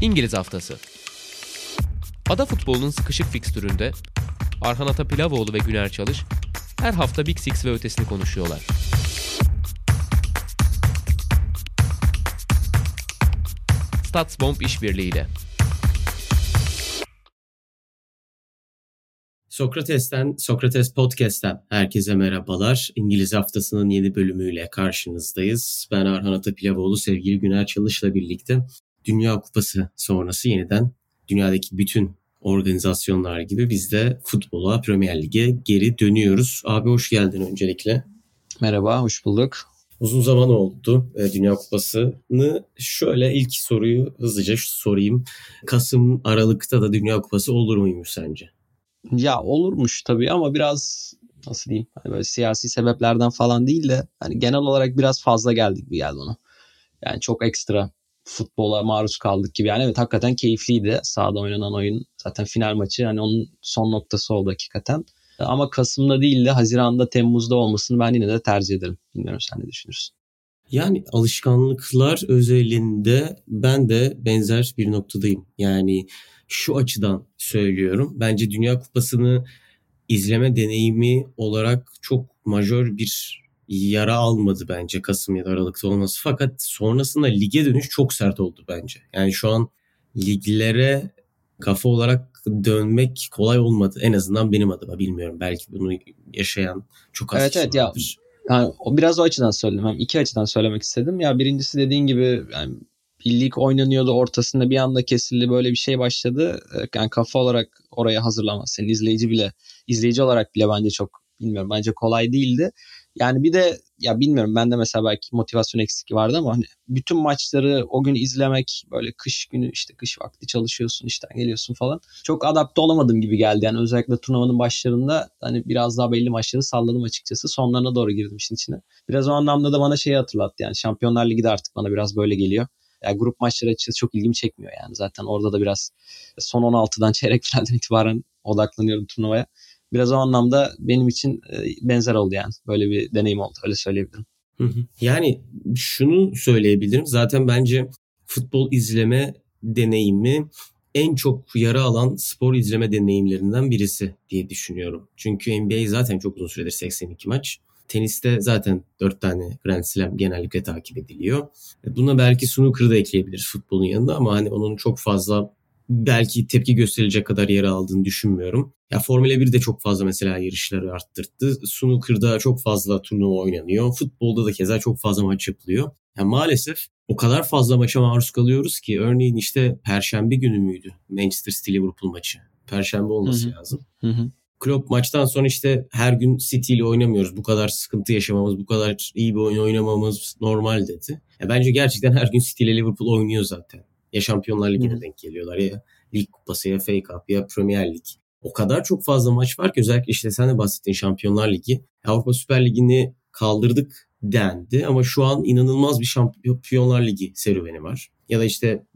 İngiliz Haftası Ada futbolunun sıkışık fikstüründe Arhan Atapilavoğlu ve Güner Çalış her hafta Big Six ve ötesini konuşuyorlar. Statsbomb işbirliğiyle. Sokrates'ten, Sokrates Podcast'ten herkese merhabalar. İngiliz Haftası'nın yeni bölümüyle karşınızdayız. Ben Arhan Atapilavoğlu, sevgili Güner Çalış'la birlikte Dünya Kupası sonrası yeniden dünyadaki bütün organizasyonlar gibi biz de futbola, Premier Lig'e geri dönüyoruz. Abi hoş geldin öncelikle. Merhaba, hoş bulduk. Uzun zaman oldu e, Dünya Kupası'nı. Şöyle ilk soruyu hızlıca sorayım. Kasım, Aralık'ta da Dünya Kupası olur muymuş sence? Ya olurmuş tabii ama biraz nasıl diyeyim hani böyle siyasi sebeplerden falan değil de hani genel olarak biraz fazla geldik bir geldi ona. Yani çok ekstra futbola maruz kaldık gibi. Yani evet hakikaten keyifliydi sahada oynanan oyun. Zaten final maçı hani onun son noktası oldu hakikaten. Ama Kasım'da değil de Haziran'da, Temmuz'da olmasını ben yine de tercih ederim. Bilmiyorum sen ne düşünürsün? Yani alışkanlıklar özelinde ben de benzer bir noktadayım. Yani şu açıdan söylüyorum. Bence Dünya Kupası'nı izleme deneyimi olarak çok majör bir yara almadı bence Kasım ya da Aralık'ta olması. Fakat sonrasında lige dönüş çok sert oldu bence. Yani şu an liglere kafa olarak dönmek kolay olmadı. En azından benim adıma bilmiyorum. Belki bunu yaşayan çok az evet, kişi evet, vardır. Ya, yani o biraz o açıdan söyledim. Hem iki açıdan söylemek istedim. Ya birincisi dediğin gibi yani lig oynanıyordu ortasında bir anda kesildi böyle bir şey başladı. Yani kafa olarak oraya hazırlamaz. Senin izleyici bile izleyici olarak bile bence çok bilmiyorum bence kolay değildi. Yani bir de ya bilmiyorum ben de mesela belki motivasyon eksikliği vardı ama hani bütün maçları o gün izlemek böyle kış günü işte kış vakti çalışıyorsun işten geliyorsun falan. Çok adapte olamadım gibi geldi. Yani özellikle turnuvanın başlarında hani biraz daha belli maçları salladım açıkçası. Sonlarına doğru girdim işin içine. Biraz o anlamda da bana şeyi hatırlattı. Yani Şampiyonlar Ligi de artık bana biraz böyle geliyor. Yani grup maçları açıkçası çok ilgimi çekmiyor yani. Zaten orada da biraz son 16'dan çeyrek finalden itibaren odaklanıyorum turnuvaya biraz o anlamda benim için e, benzer oldu yani. Böyle bir deneyim oldu öyle söyleyebilirim. Yani şunu söyleyebilirim. Zaten bence futbol izleme deneyimi en çok yara alan spor izleme deneyimlerinden birisi diye düşünüyorum. Çünkü NBA zaten çok uzun süredir 82 maç. Teniste zaten 4 tane Grand Slam genellikle takip ediliyor. E, buna belki snooker'ı da ekleyebiliriz futbolun yanında ama hani onun çok fazla belki tepki gösterilecek kadar yer aldığını düşünmüyorum. Ya Formula 1 de çok fazla mesela yarışları arttırdı. Snooker'da çok fazla turnuva oynanıyor. Futbolda da keza çok fazla maç yapılıyor. Yani maalesef o kadar fazla maça maruz kalıyoruz ki örneğin işte Perşembe günü müydü Manchester City Liverpool maçı? Perşembe olması Hı-hı. lazım. Hı-hı. Klopp maçtan sonra işte her gün City ile oynamıyoruz. Bu kadar sıkıntı yaşamamız, bu kadar iyi bir oyun oynamamız normal dedi. Ya bence gerçekten her gün City ile Liverpool oynuyor zaten. Ya Şampiyonlar Ligi'ne denk geliyorlar ya Lig Kupası ya FA Cup ya Premier Lig. O kadar çok fazla maç var ki özellikle işte sen de bahsettiğin Şampiyonlar Ligi. Avrupa Süper Ligi'ni kaldırdık dendi ama şu an inanılmaz bir Şampiyonlar Ligi serüveni var. Ya da işte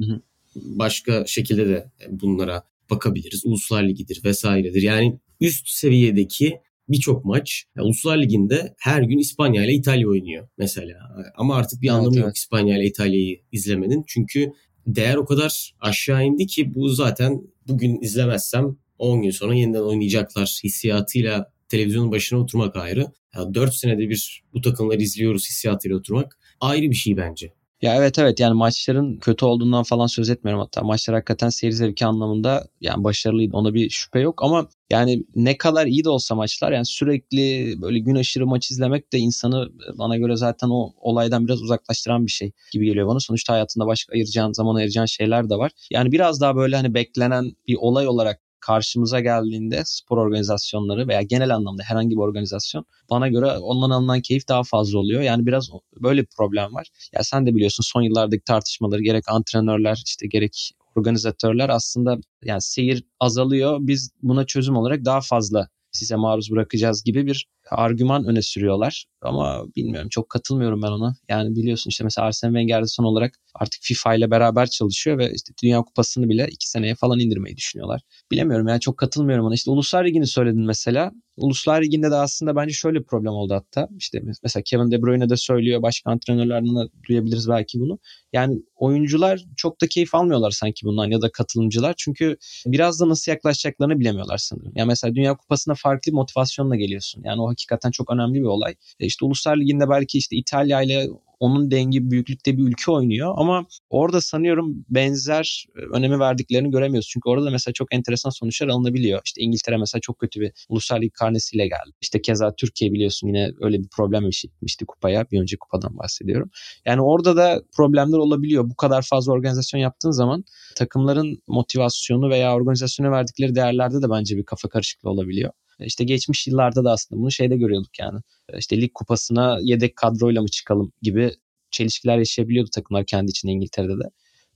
başka şekilde de bunlara bakabiliriz. Uluslar Ligi'dir vesairedir. Yani üst seviyedeki birçok maç. Yani Uluslar Ligi'nde her gün İspanya ile İtalya oynuyor mesela. Ama artık bir evet, anlamı evet. yok İspanya ile İtalya'yı izlemenin. Çünkü değer o kadar aşağı indi ki bu zaten bugün izlemezsem 10 gün sonra yeniden oynayacaklar hissiyatıyla televizyonun başına oturmak ayrı. Yani 4 senede bir bu takımları izliyoruz hissiyatıyla oturmak ayrı bir şey bence. Ya evet evet yani maçların kötü olduğundan falan söz etmiyorum hatta. Maçlar hakikaten seyir zevki anlamında yani başarılıydı. Ona bir şüphe yok ama yani ne kadar iyi de olsa maçlar yani sürekli böyle gün aşırı maç izlemek de insanı bana göre zaten o olaydan biraz uzaklaştıran bir şey gibi geliyor bana. Sonuçta hayatında başka ayıracağın zaman ayıracağın şeyler de var. Yani biraz daha böyle hani beklenen bir olay olarak karşımıza geldiğinde spor organizasyonları veya genel anlamda herhangi bir organizasyon bana göre ondan alınan keyif daha fazla oluyor. Yani biraz böyle bir problem var. Ya sen de biliyorsun son yıllardaki tartışmaları gerek antrenörler işte gerek organizatörler aslında yani seyir azalıyor. Biz buna çözüm olarak daha fazla size maruz bırakacağız gibi bir argüman öne sürüyorlar. Ama bilmiyorum çok katılmıyorum ben ona. Yani biliyorsun işte mesela Arsene Wenger son olarak artık FIFA ile beraber çalışıyor ve işte Dünya Kupası'nı bile iki seneye falan indirmeyi düşünüyorlar. Bilemiyorum yani çok katılmıyorum ona. İşte Uluslar Ligi'ni söyledin mesela. Uluslar Ligi'nde de aslında bence şöyle bir problem oldu hatta. İşte mesela Kevin De Bruyne de söylüyor. Başka antrenörlerden de duyabiliriz belki bunu. Yani oyuncular çok da keyif almıyorlar sanki bundan ya da katılımcılar. Çünkü biraz da nasıl yaklaşacaklarını bilemiyorlar sanırım. Yani mesela Dünya Kupası'na farklı motivasyonla geliyorsun. Yani o hakikaten çok önemli bir olay. E işte Uluslar Ligi'nde belki işte İtalya ile onun dengi büyüklükte bir ülke oynuyor ama orada sanıyorum benzer e, önemi verdiklerini göremiyoruz. Çünkü orada mesela çok enteresan sonuçlar alınabiliyor. İşte İngiltere mesela çok kötü bir ulusal lig karnesiyle geldi. İşte keza Türkiye biliyorsun yine öyle bir problem yaşamıştı kupaya. Bir önceki kupadan bahsediyorum. Yani orada da problemler olabiliyor. Bu kadar fazla organizasyon yaptığın zaman takımların motivasyonu veya organizasyona verdikleri değerlerde de bence bir kafa karışıklığı olabiliyor. İşte geçmiş yıllarda da aslında bunu şeyde görüyorduk yani. İşte lig kupasına yedek kadroyla mı çıkalım gibi çelişkiler yaşayabiliyordu takımlar kendi içinde İngiltere'de de.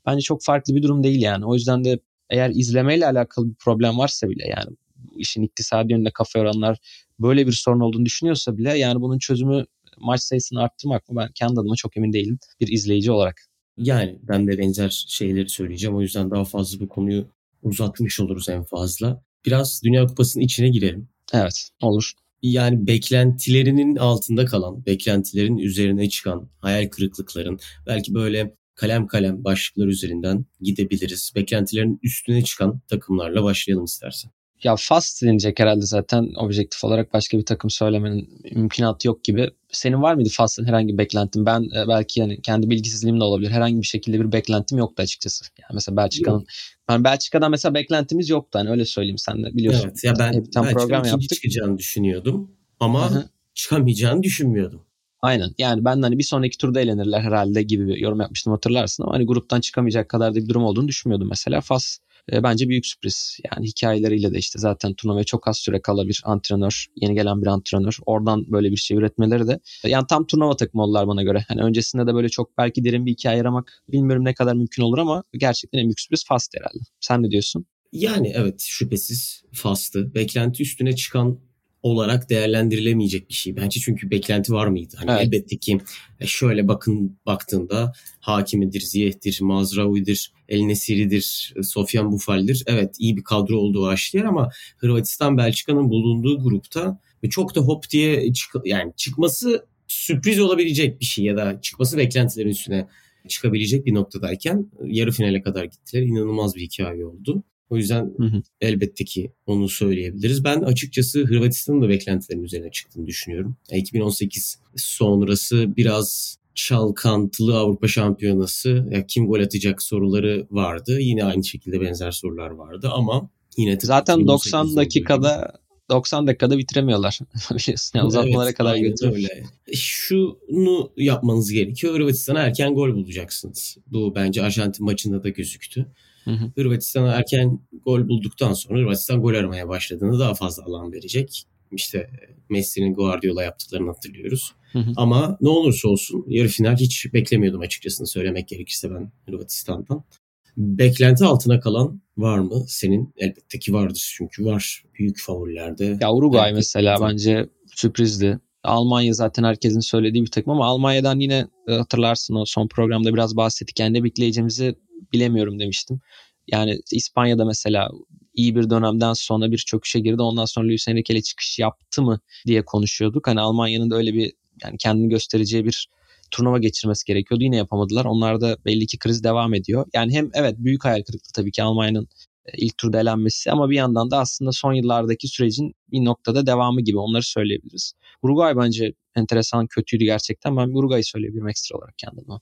Bence çok farklı bir durum değil yani. O yüzden de eğer izlemeyle alakalı bir problem varsa bile yani işin iktisadi yönünde kafa yoranlar böyle bir sorun olduğunu düşünüyorsa bile yani bunun çözümü maç sayısını arttırmak mı ben kendi adıma çok emin değilim bir izleyici olarak. Yani ben de benzer şeyleri söyleyeceğim. O yüzden daha fazla bu konuyu uzatmış oluruz en fazla. Biraz Dünya Kupası'nın içine girelim. Evet olur. Yani beklentilerinin altında kalan, beklentilerin üzerine çıkan hayal kırıklıkların belki böyle kalem kalem başlıklar üzerinden gidebiliriz. Beklentilerin üstüne çıkan takımlarla başlayalım istersen. Ya Fast denilecek herhalde zaten objektif olarak başka bir takım söylemenin mümkünatı yok gibi. Senin var mıydı Fast'ın herhangi bir beklentin? Ben e, belki yani kendi bilgisizliğim de olabilir. Herhangi bir şekilde bir beklentim yoktu açıkçası. Yani mesela Belçika'nın ben Belçika'dan mesela beklentimiz yoktu hani öyle söyleyeyim sen de biliyorsun. Evet ya ben Belçika'nın program yaptık. çıkacağını düşünüyordum ama Hı-hı. çıkamayacağını düşünmüyordum. Aynen. Yani ben hani bir sonraki turda eğlenirler herhalde gibi bir yorum yapmıştım hatırlarsın ama hani gruptan çıkamayacak kadar da bir durum olduğunu düşünmüyordum mesela. Fas e, bence büyük sürpriz. Yani hikayeleriyle de işte zaten turnuvaya çok az süre kala bir antrenör, yeni gelen bir antrenör. Oradan böyle bir şey üretmeleri de yani tam turnuva takımı oldular bana göre. Hani öncesinde de böyle çok belki derin bir hikaye aramak bilmiyorum ne kadar mümkün olur ama gerçekten en büyük sürpriz Fast herhalde. Sen ne diyorsun? Yani evet şüphesiz Fast'ı. Beklenti üstüne çıkan olarak değerlendirilemeyecek bir şey. Bence çünkü beklenti var mıydı? Hani evet. elbette ki e, şöyle bakın baktığında Hakimidir, Ziyeh'tir, Mazraoui'dir, El Nesiri'dir, Sofyan Bufal'dir. Evet iyi bir kadro olduğu aşikar ama Hırvatistan Belçika'nın bulunduğu grupta ve çok da hop diye çık yani çıkması sürpriz olabilecek bir şey ya da çıkması beklentilerin üstüne çıkabilecek bir noktadayken yarı finale kadar gittiler. İnanılmaz bir hikaye oldu. O yüzden hı hı. elbette ki onu söyleyebiliriz. Ben açıkçası Hırvatistan'ın da beklentilerin üzerine çıktığını düşünüyorum. 2018 sonrası biraz çalkantılı Avrupa Şampiyonası ya kim gol atacak soruları vardı. Yine aynı şekilde benzer sorular vardı ama yine zaten 90 dakikada 90 dakikada bitiremiyorlar. Biliyorsun yani uzatmalara evet, kadar götürüyor. Öyle. Şunu yapmanız gerekiyor. Hırvatistan'a erken gol bulacaksınız. Bu bence Arjantin maçında da gözüktü. Hı hı. Hırvatistan'a erken gol bulduktan sonra Hırvatistan gol aramaya başladığında daha fazla alan verecek. İşte Messi'nin Guardiola yaptıklarını hatırlıyoruz. Hı hı. Ama ne olursa olsun yarı final hiç beklemiyordum açıkçası söylemek gerekirse ben Hırvatistan'dan. Beklenti altına kalan var mı? Senin elbette ki vardır çünkü var büyük favorilerde. Ya Uruguay mesela bence sürprizdi. Almanya zaten herkesin söylediği bir takım ama Almanya'dan yine e, hatırlarsın o son programda biraz bahsettik. Yani ne bekleyeceğimizi bilemiyorum demiştim. Yani İspanya'da mesela iyi bir dönemden sonra bir çöküşe girdi. Ondan sonra Luis Enrique ile çıkış yaptı mı diye konuşuyorduk. Hani Almanya'nın da öyle bir yani kendini göstereceği bir turnuva geçirmesi gerekiyordu. Yine yapamadılar. Onlarda belli ki kriz devam ediyor. Yani hem evet büyük hayal kırıklığı tabii ki Almanya'nın ilk turda elenmesi ama bir yandan da aslında son yıllardaki sürecin bir noktada devamı gibi onları söyleyebiliriz. Uruguay bence enteresan kötüydü gerçekten. Ben Uruguay'ı söyleyebilirim ekstra olarak kendime.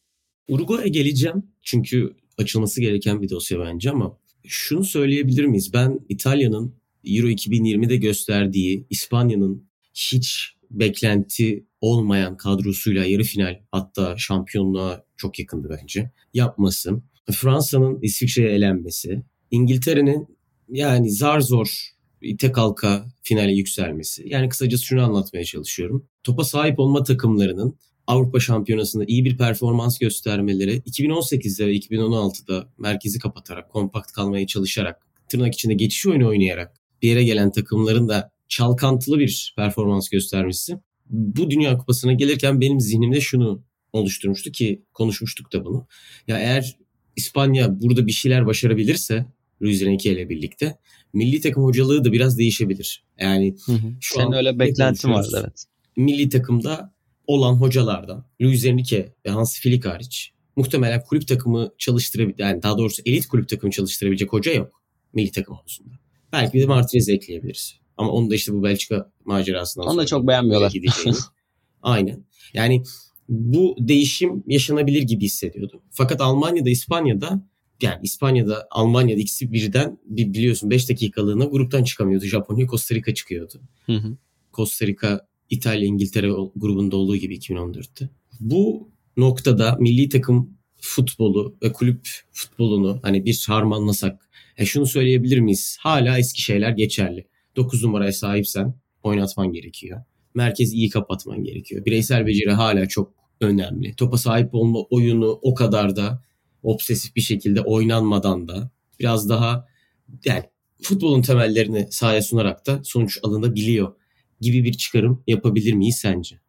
Uruguay'a geleceğim çünkü açılması gereken bir dosya bence ama şunu söyleyebilir miyiz? Ben İtalya'nın Euro 2020'de gösterdiği İspanya'nın hiç beklenti olmayan kadrosuyla yarı final hatta şampiyonluğa çok yakındı bence yapması. Fransa'nın İsviçre'ye elenmesi. İngiltere'nin yani zar zor tek halka finale yükselmesi. Yani kısacası şunu anlatmaya çalışıyorum. Topa sahip olma takımlarının Avrupa Şampiyonası'nda iyi bir performans göstermeleri 2018'de ve 2016'da merkezi kapatarak, kompakt kalmaya çalışarak, tırnak içinde geçiş oyunu oynayarak bir yere gelen takımların da çalkantılı bir performans göstermesi. Bu Dünya Kupası'na gelirken benim zihnimde şunu oluşturmuştu ki konuşmuştuk da bunu. Ya eğer İspanya burada bir şeyler başarabilirse Luis Enrique ile birlikte milli takım hocalığı da biraz değişebilir. Yani hı hı. şu Senin an öyle beklentin vardı evet. Milli takımda olan hocalardan Luis Enrique ve Hans Flick hariç muhtemelen kulüp takımı çalıştırabilecek yani daha doğrusu elit kulüp takımı çalıştırabilecek hoca yok milli takım konusunda. Belki bir de Martinez ekleyebiliriz. Ama onu da işte bu Belçika macerasından onu da çok beğenmiyorlar. Aynen. Yani bu değişim yaşanabilir gibi hissediyordum. Fakat Almanya'da, İspanya'da yani İspanya'da, Almanya'da ikisi birden bir biliyorsun 5 dakikalığına gruptan çıkamıyordu. Japonya, Costa Rica çıkıyordu. Hı hı. Costa Rica, İtalya, İngiltere grubunda olduğu gibi 2014'te. Bu noktada milli takım futbolu ve kulüp futbolunu hani bir harmanlasak e şunu söyleyebilir miyiz? Hala eski şeyler geçerli. 9 numaraya sahipsen oynatman gerekiyor. Merkez iyi kapatman gerekiyor. Bireysel beceri hala çok önemli. Topa sahip olma oyunu o kadar da obsesif bir şekilde oynanmadan da biraz daha yani futbolun temellerini sahaya sunarak da sonuç alınabiliyor gibi bir çıkarım yapabilir miyiz sence?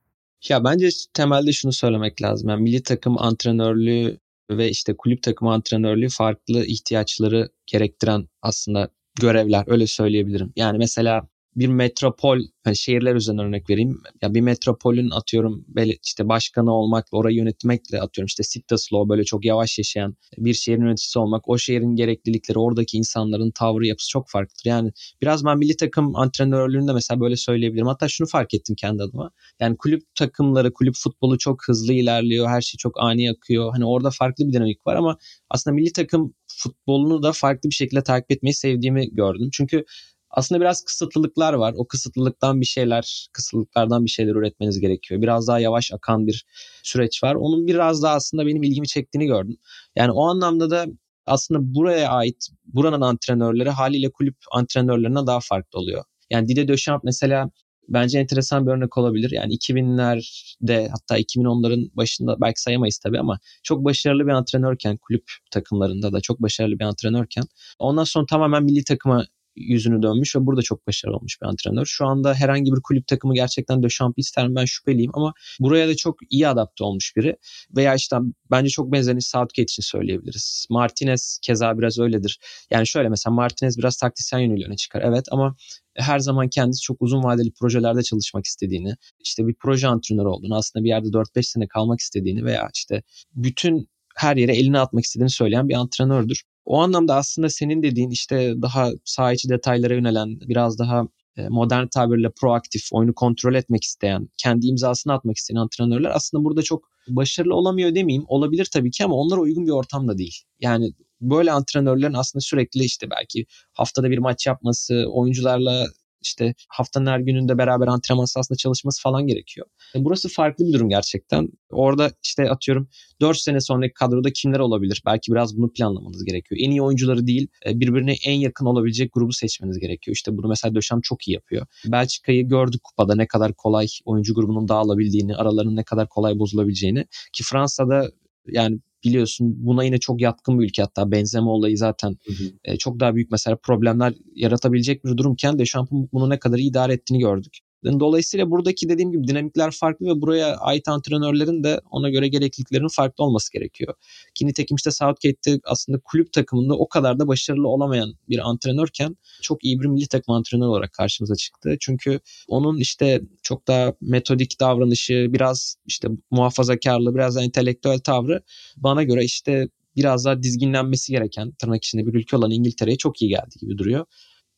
Ya bence temelde şunu söylemek lazım. Yani milli takım antrenörlüğü ve işte kulüp takım antrenörlüğü farklı ihtiyaçları gerektiren aslında görevler öyle söyleyebilirim. Yani mesela bir metropol hani şehirler üzerinden örnek vereyim. Ya bir metropolün atıyorum işte başkanı olmak, orayı yönetmekle atıyorum işte sit the slow böyle çok yavaş yaşayan bir şehrin yöneticisi olmak, o şehrin gereklilikleri, oradaki insanların tavrı yapısı çok farklıdır. Yani biraz ben milli takım antrenörlüğünde mesela böyle söyleyebilirim. Hatta şunu fark ettim kendi adıma. Yani kulüp takımları, kulüp futbolu çok hızlı ilerliyor. Her şey çok ani akıyor. Hani orada farklı bir dinamik var ama aslında milli takım futbolunu da farklı bir şekilde takip etmeyi sevdiğimi gördüm. Çünkü aslında biraz kısıtlılıklar var. O kısıtlılıktan bir şeyler, kısıtlılıklardan bir şeyler üretmeniz gerekiyor. Biraz daha yavaş akan bir süreç var. Onun biraz daha aslında benim ilgimi çektiğini gördüm. Yani o anlamda da aslında buraya ait, buranın antrenörleri haliyle kulüp antrenörlerine daha farklı oluyor. Yani Didier Deschamps mesela bence enteresan bir örnek olabilir. Yani 2000'lerde hatta 2010'ların başında belki sayamayız tabii ama çok başarılı bir antrenörken kulüp takımlarında da çok başarılı bir antrenörken ondan sonra tamamen milli takıma yüzünü dönmüş ve burada çok başarılı olmuş bir antrenör. Şu anda herhangi bir kulüp takımı gerçekten de şampiyon ister mi ben şüpheliyim ama buraya da çok iyi adapte olmuş biri. Veya işte bence çok benzerini Southgate için söyleyebiliriz. Martinez keza biraz öyledir. Yani şöyle mesela Martinez biraz taktisyen yönüyle öne çıkar. Evet ama her zaman kendisi çok uzun vadeli projelerde çalışmak istediğini, işte bir proje antrenörü olduğunu, aslında bir yerde 4-5 sene kalmak istediğini veya işte bütün her yere elini atmak istediğini söyleyen bir antrenördür. O anlamda aslında senin dediğin işte daha saha içi detaylara yönelen biraz daha e, modern tabirle proaktif, oyunu kontrol etmek isteyen, kendi imzasını atmak isteyen antrenörler aslında burada çok başarılı olamıyor demeyeyim. Olabilir tabii ki ama onlara uygun bir ortamda değil. Yani böyle antrenörlerin aslında sürekli işte belki haftada bir maç yapması, oyuncularla işte haftanın her gününde beraber antrenman sahasında çalışması falan gerekiyor. E, burası farklı bir durum gerçekten. Orada işte atıyorum 4 sene sonraki kadroda kimler olabilir? Belki biraz bunu planlamanız gerekiyor. En iyi oyuncuları değil e, birbirine en yakın olabilecek grubu seçmeniz gerekiyor. İşte bunu mesela Döşem çok iyi yapıyor. Belçika'yı gördük kupada ne kadar kolay oyuncu grubunun dağılabildiğini, aralarının ne kadar kolay bozulabileceğini. Ki Fransa'da yani biliyorsun buna yine çok yatkın bir ülke hatta benzeme olayı zaten hı hı. E, çok daha büyük mesela problemler yaratabilecek bir durumken Dechamps'ın bunu ne kadar idare ettiğini gördük. Dolayısıyla buradaki dediğim gibi dinamikler farklı ve buraya ait antrenörlerin de ona göre gerekliliklerinin farklı olması gerekiyor. Ki nitekim işte Southgate'de aslında kulüp takımında o kadar da başarılı olamayan bir antrenörken çok iyi bir milli takım antrenörü olarak karşımıza çıktı. Çünkü onun işte çok daha metodik davranışı, biraz işte muhafazakarlığı, biraz da entelektüel tavrı bana göre işte biraz daha dizginlenmesi gereken tırnak içinde bir ülke olan İngiltere'ye çok iyi geldi gibi duruyor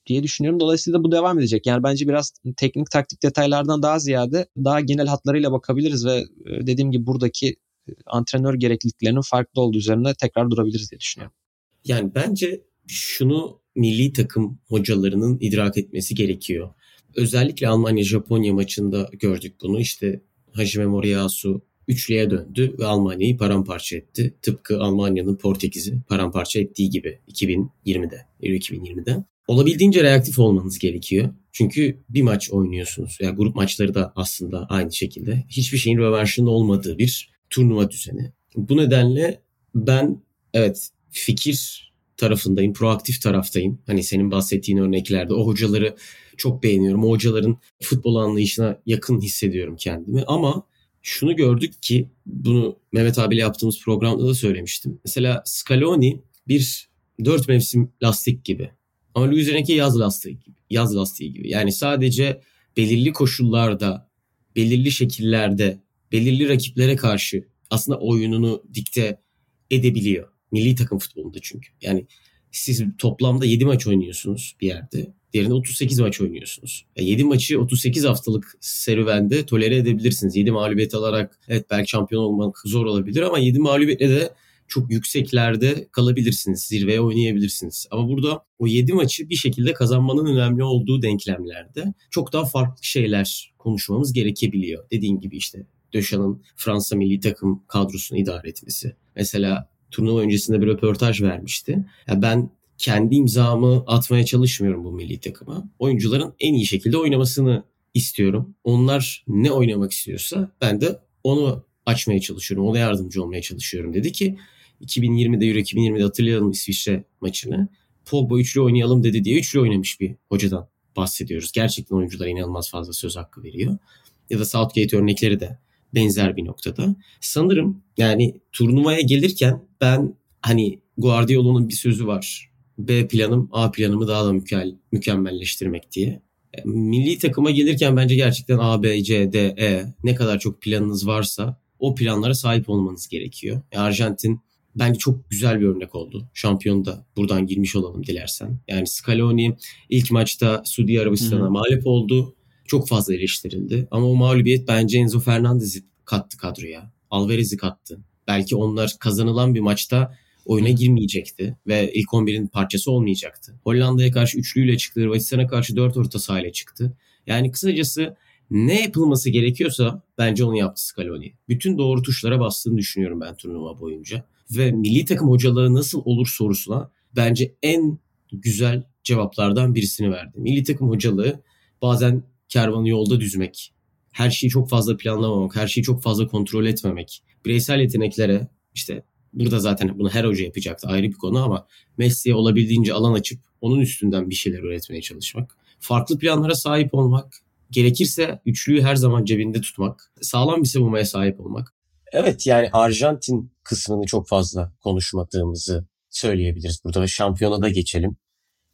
diye düşünüyorum. Dolayısıyla bu devam edecek. Yani bence biraz teknik taktik detaylardan daha ziyade daha genel hatlarıyla bakabiliriz ve e, dediğim gibi buradaki e, antrenör gerekliliklerinin farklı olduğu üzerine tekrar durabiliriz diye düşünüyorum. Yani bence şunu milli takım hocalarının idrak etmesi gerekiyor. Özellikle Almanya-Japonya maçında gördük bunu. İşte Hajime Moriyasu üçlüye döndü ve Almanya'yı paramparça etti. Tıpkı Almanya'nın Portekiz'i paramparça ettiği gibi 2020'de, 2020'de olabildiğince reaktif olmanız gerekiyor. Çünkü bir maç oynuyorsunuz. Yani grup maçları da aslında aynı şekilde. Hiçbir şeyin rövanşının olmadığı bir turnuva düzeni. Bu nedenle ben evet fikir tarafındayım, proaktif taraftayım. Hani senin bahsettiğin örneklerde o hocaları çok beğeniyorum. O hocaların futbol anlayışına yakın hissediyorum kendimi. Ama şunu gördük ki bunu Mehmet abiyle yaptığımız programda da söylemiştim. Mesela Scaloni bir dört mevsim lastik gibi. Ama Luis yaz lastiği gibi. Yaz lastiği gibi. Yani sadece belirli koşullarda, belirli şekillerde, belirli rakiplere karşı aslında oyununu dikte edebiliyor. Milli takım futbolunda çünkü. Yani siz toplamda 7 maç oynuyorsunuz bir yerde. Diğerinde 38 maç oynuyorsunuz. 7 maçı 38 haftalık serüvende tolere edebilirsiniz. 7 mağlubiyet alarak evet belki şampiyon olmak zor olabilir ama 7 mağlubiyetle de çok yükseklerde kalabilirsiniz. Zirveye oynayabilirsiniz. Ama burada o 7 maçı bir şekilde kazanmanın önemli olduğu denklemlerde çok daha farklı şeyler konuşmamız gerekebiliyor. Dediğim gibi işte Döşan'ın Fransa milli takım kadrosunu idare etmesi. Mesela turnuva öncesinde bir röportaj vermişti. Ya ben kendi imzamı atmaya çalışmıyorum bu milli takıma. Oyuncuların en iyi şekilde oynamasını istiyorum. Onlar ne oynamak istiyorsa ben de onu açmaya çalışıyorum. Ona yardımcı olmaya çalışıyorum dedi ki 2020'de Euro 2020'de hatırlayalım İsviçre maçını. Pogba üçlü oynayalım dedi diye üçlü oynamış bir hocadan bahsediyoruz. Gerçekten oyunculara inanılmaz fazla söz hakkı veriyor. Ya da Southgate örnekleri de benzer bir noktada. Sanırım yani turnuvaya gelirken ben hani Guardiola'nın bir sözü var. B planım A planımı daha da mükemmel, mükemmelleştirmek diye. E, milli takıma gelirken bence gerçekten A, B, C, D, E ne kadar çok planınız varsa o planlara sahip olmanız gerekiyor. E, Arjantin bence çok güzel bir örnek oldu. Şampiyon da buradan girmiş olalım dilersen. Yani Scaloni ilk maçta Suudi Arabistan'a mağlup oldu. Çok fazla eleştirildi. Ama o mağlubiyet bence Enzo Fernandez'i kattı kadroya. Alvarez'i kattı. Belki onlar kazanılan bir maçta oyuna girmeyecekti ve ilk 11'in parçası olmayacaktı. Hollanda'ya karşı üçlüyle çıktı, Hırvatistan'a karşı dört orta sahayla çıktı. Yani kısacası ne yapılması gerekiyorsa bence onu yaptı Scaloni. Bütün doğru tuşlara bastığını düşünüyorum ben turnuva boyunca. Ve milli takım hocalığı nasıl olur sorusuna bence en güzel cevaplardan birisini verdi. Milli takım hocalığı bazen kervanı yolda düzmek, her şeyi çok fazla planlamamak, her şeyi çok fazla kontrol etmemek, bireysel yeteneklere işte burada zaten bunu her hoca yapacaktı ayrı bir konu ama Messi'ye olabildiğince alan açıp onun üstünden bir şeyler öğretmeye çalışmak. Farklı planlara sahip olmak, gerekirse üçlüyü her zaman cebinde tutmak, sağlam bir savunmaya sahip olmak. Evet yani Arjantin kısmını çok fazla konuşmadığımızı söyleyebiliriz. Burada şampiyona da geçelim.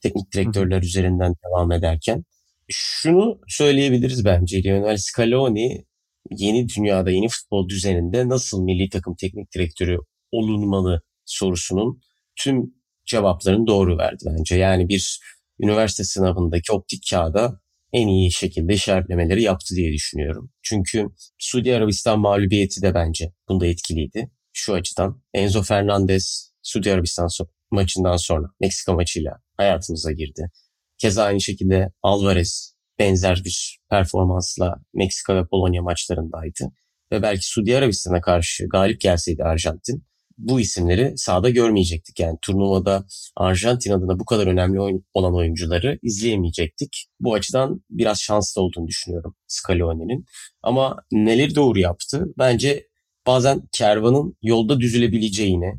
Teknik direktörler üzerinden devam ederken. Şunu söyleyebiliriz bence Lionel Scaloni yeni dünyada, yeni futbol düzeninde nasıl milli takım teknik direktörü olunmalı sorusunun tüm cevaplarını doğru verdi bence. Yani bir üniversite sınavındaki optik kağıda en iyi şekilde işaretlemeleri yaptı diye düşünüyorum. Çünkü Suudi Arabistan mağlubiyeti de bence bunda etkiliydi. Şu açıdan Enzo Fernandez Suudi Arabistan maçından sonra Meksika maçıyla hayatımıza girdi. Keza aynı şekilde Alvarez benzer bir performansla Meksika ve Polonya maçlarındaydı. Ve belki Suudi Arabistan'a karşı galip gelseydi Arjantin bu isimleri sahada görmeyecektik. Yani turnuvada Arjantin adına bu kadar önemli olan oyuncuları izleyemeyecektik. Bu açıdan biraz şanslı olduğunu düşünüyorum Scaloni'nin. Ama neleri doğru yaptı? Bence bazen kervanın yolda düzülebileceğini,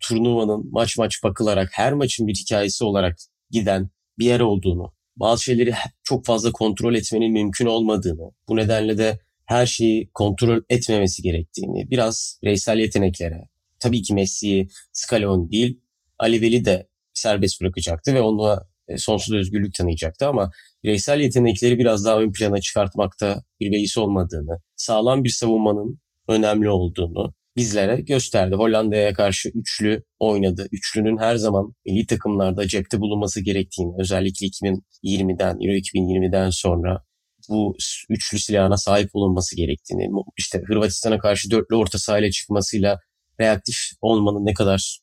turnuvanın maç maç bakılarak her maçın bir hikayesi olarak giden bir yer olduğunu, bazı şeyleri çok fazla kontrol etmenin mümkün olmadığını, bu nedenle de her şeyi kontrol etmemesi gerektiğini, biraz bireysel yeteneklere, tabii ki Messi'yi Scaloni değil, Ali Veli de serbest bırakacaktı ve ona e, sonsuz özgürlük tanıyacaktı ama bireysel yetenekleri biraz daha ön plana çıkartmakta bir beis olmadığını, sağlam bir savunmanın önemli olduğunu, bizlere gösterdi. Hollanda'ya karşı üçlü oynadı. Üçlünün her zaman milli takımlarda cepte bulunması gerektiğini özellikle 2020'den, Euro 2020'den sonra bu üçlü silahına sahip olunması gerektiğini, işte Hırvatistan'a karşı dörtlü orta sahayla çıkmasıyla reaktif olmanın ne kadar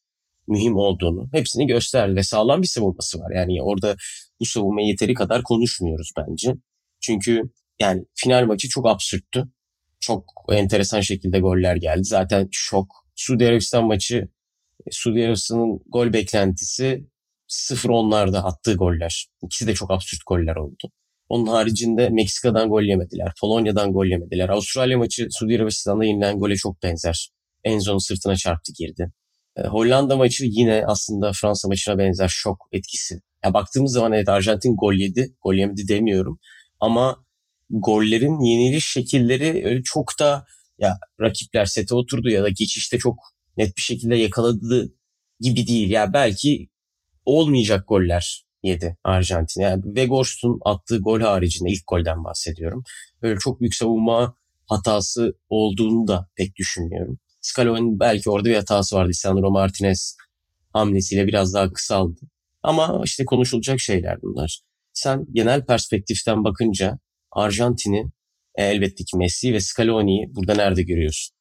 mühim olduğunu hepsini gösterdi ve sağlam bir savunması var. Yani orada bu savunma yeteri kadar konuşmuyoruz bence. Çünkü yani final maçı çok absürttü çok enteresan şekilde goller geldi. Zaten şok. Suudi Arabistan maçı Suudi Arabistan'ın gol beklentisi 0-10'larda attığı goller. İkisi de çok absürt goller oldu. Onun haricinde Meksika'dan gol yemediler. Polonya'dan gol yemediler. Avustralya maçı Suudi Arabistan'da yenilen gole çok benzer. Enzo'nun sırtına çarptı girdi. E, Hollanda maçı yine aslında Fransa maçına benzer şok etkisi. Ya baktığımız zaman evet Arjantin gol yedi. Gol yemedi demiyorum. Ama gollerin yeniliş şekilleri öyle çok da ya rakipler sete oturdu ya da geçişte çok net bir şekilde yakaladı gibi değil. Ya belki olmayacak goller yedi Arjantin. Yani Weghorst'un attığı gol haricinde ilk golden bahsediyorum. Böyle çok büyük savunma hatası olduğunu da pek düşünmüyorum. Scaloni belki orada bir hatası vardı. Sandro Martinez hamlesiyle biraz daha kısaldı. Ama işte konuşulacak şeyler bunlar. Sen genel perspektiften bakınca Arjantin'i e, elbette ki Messi ve Scaloni'yi burada nerede görüyorsun?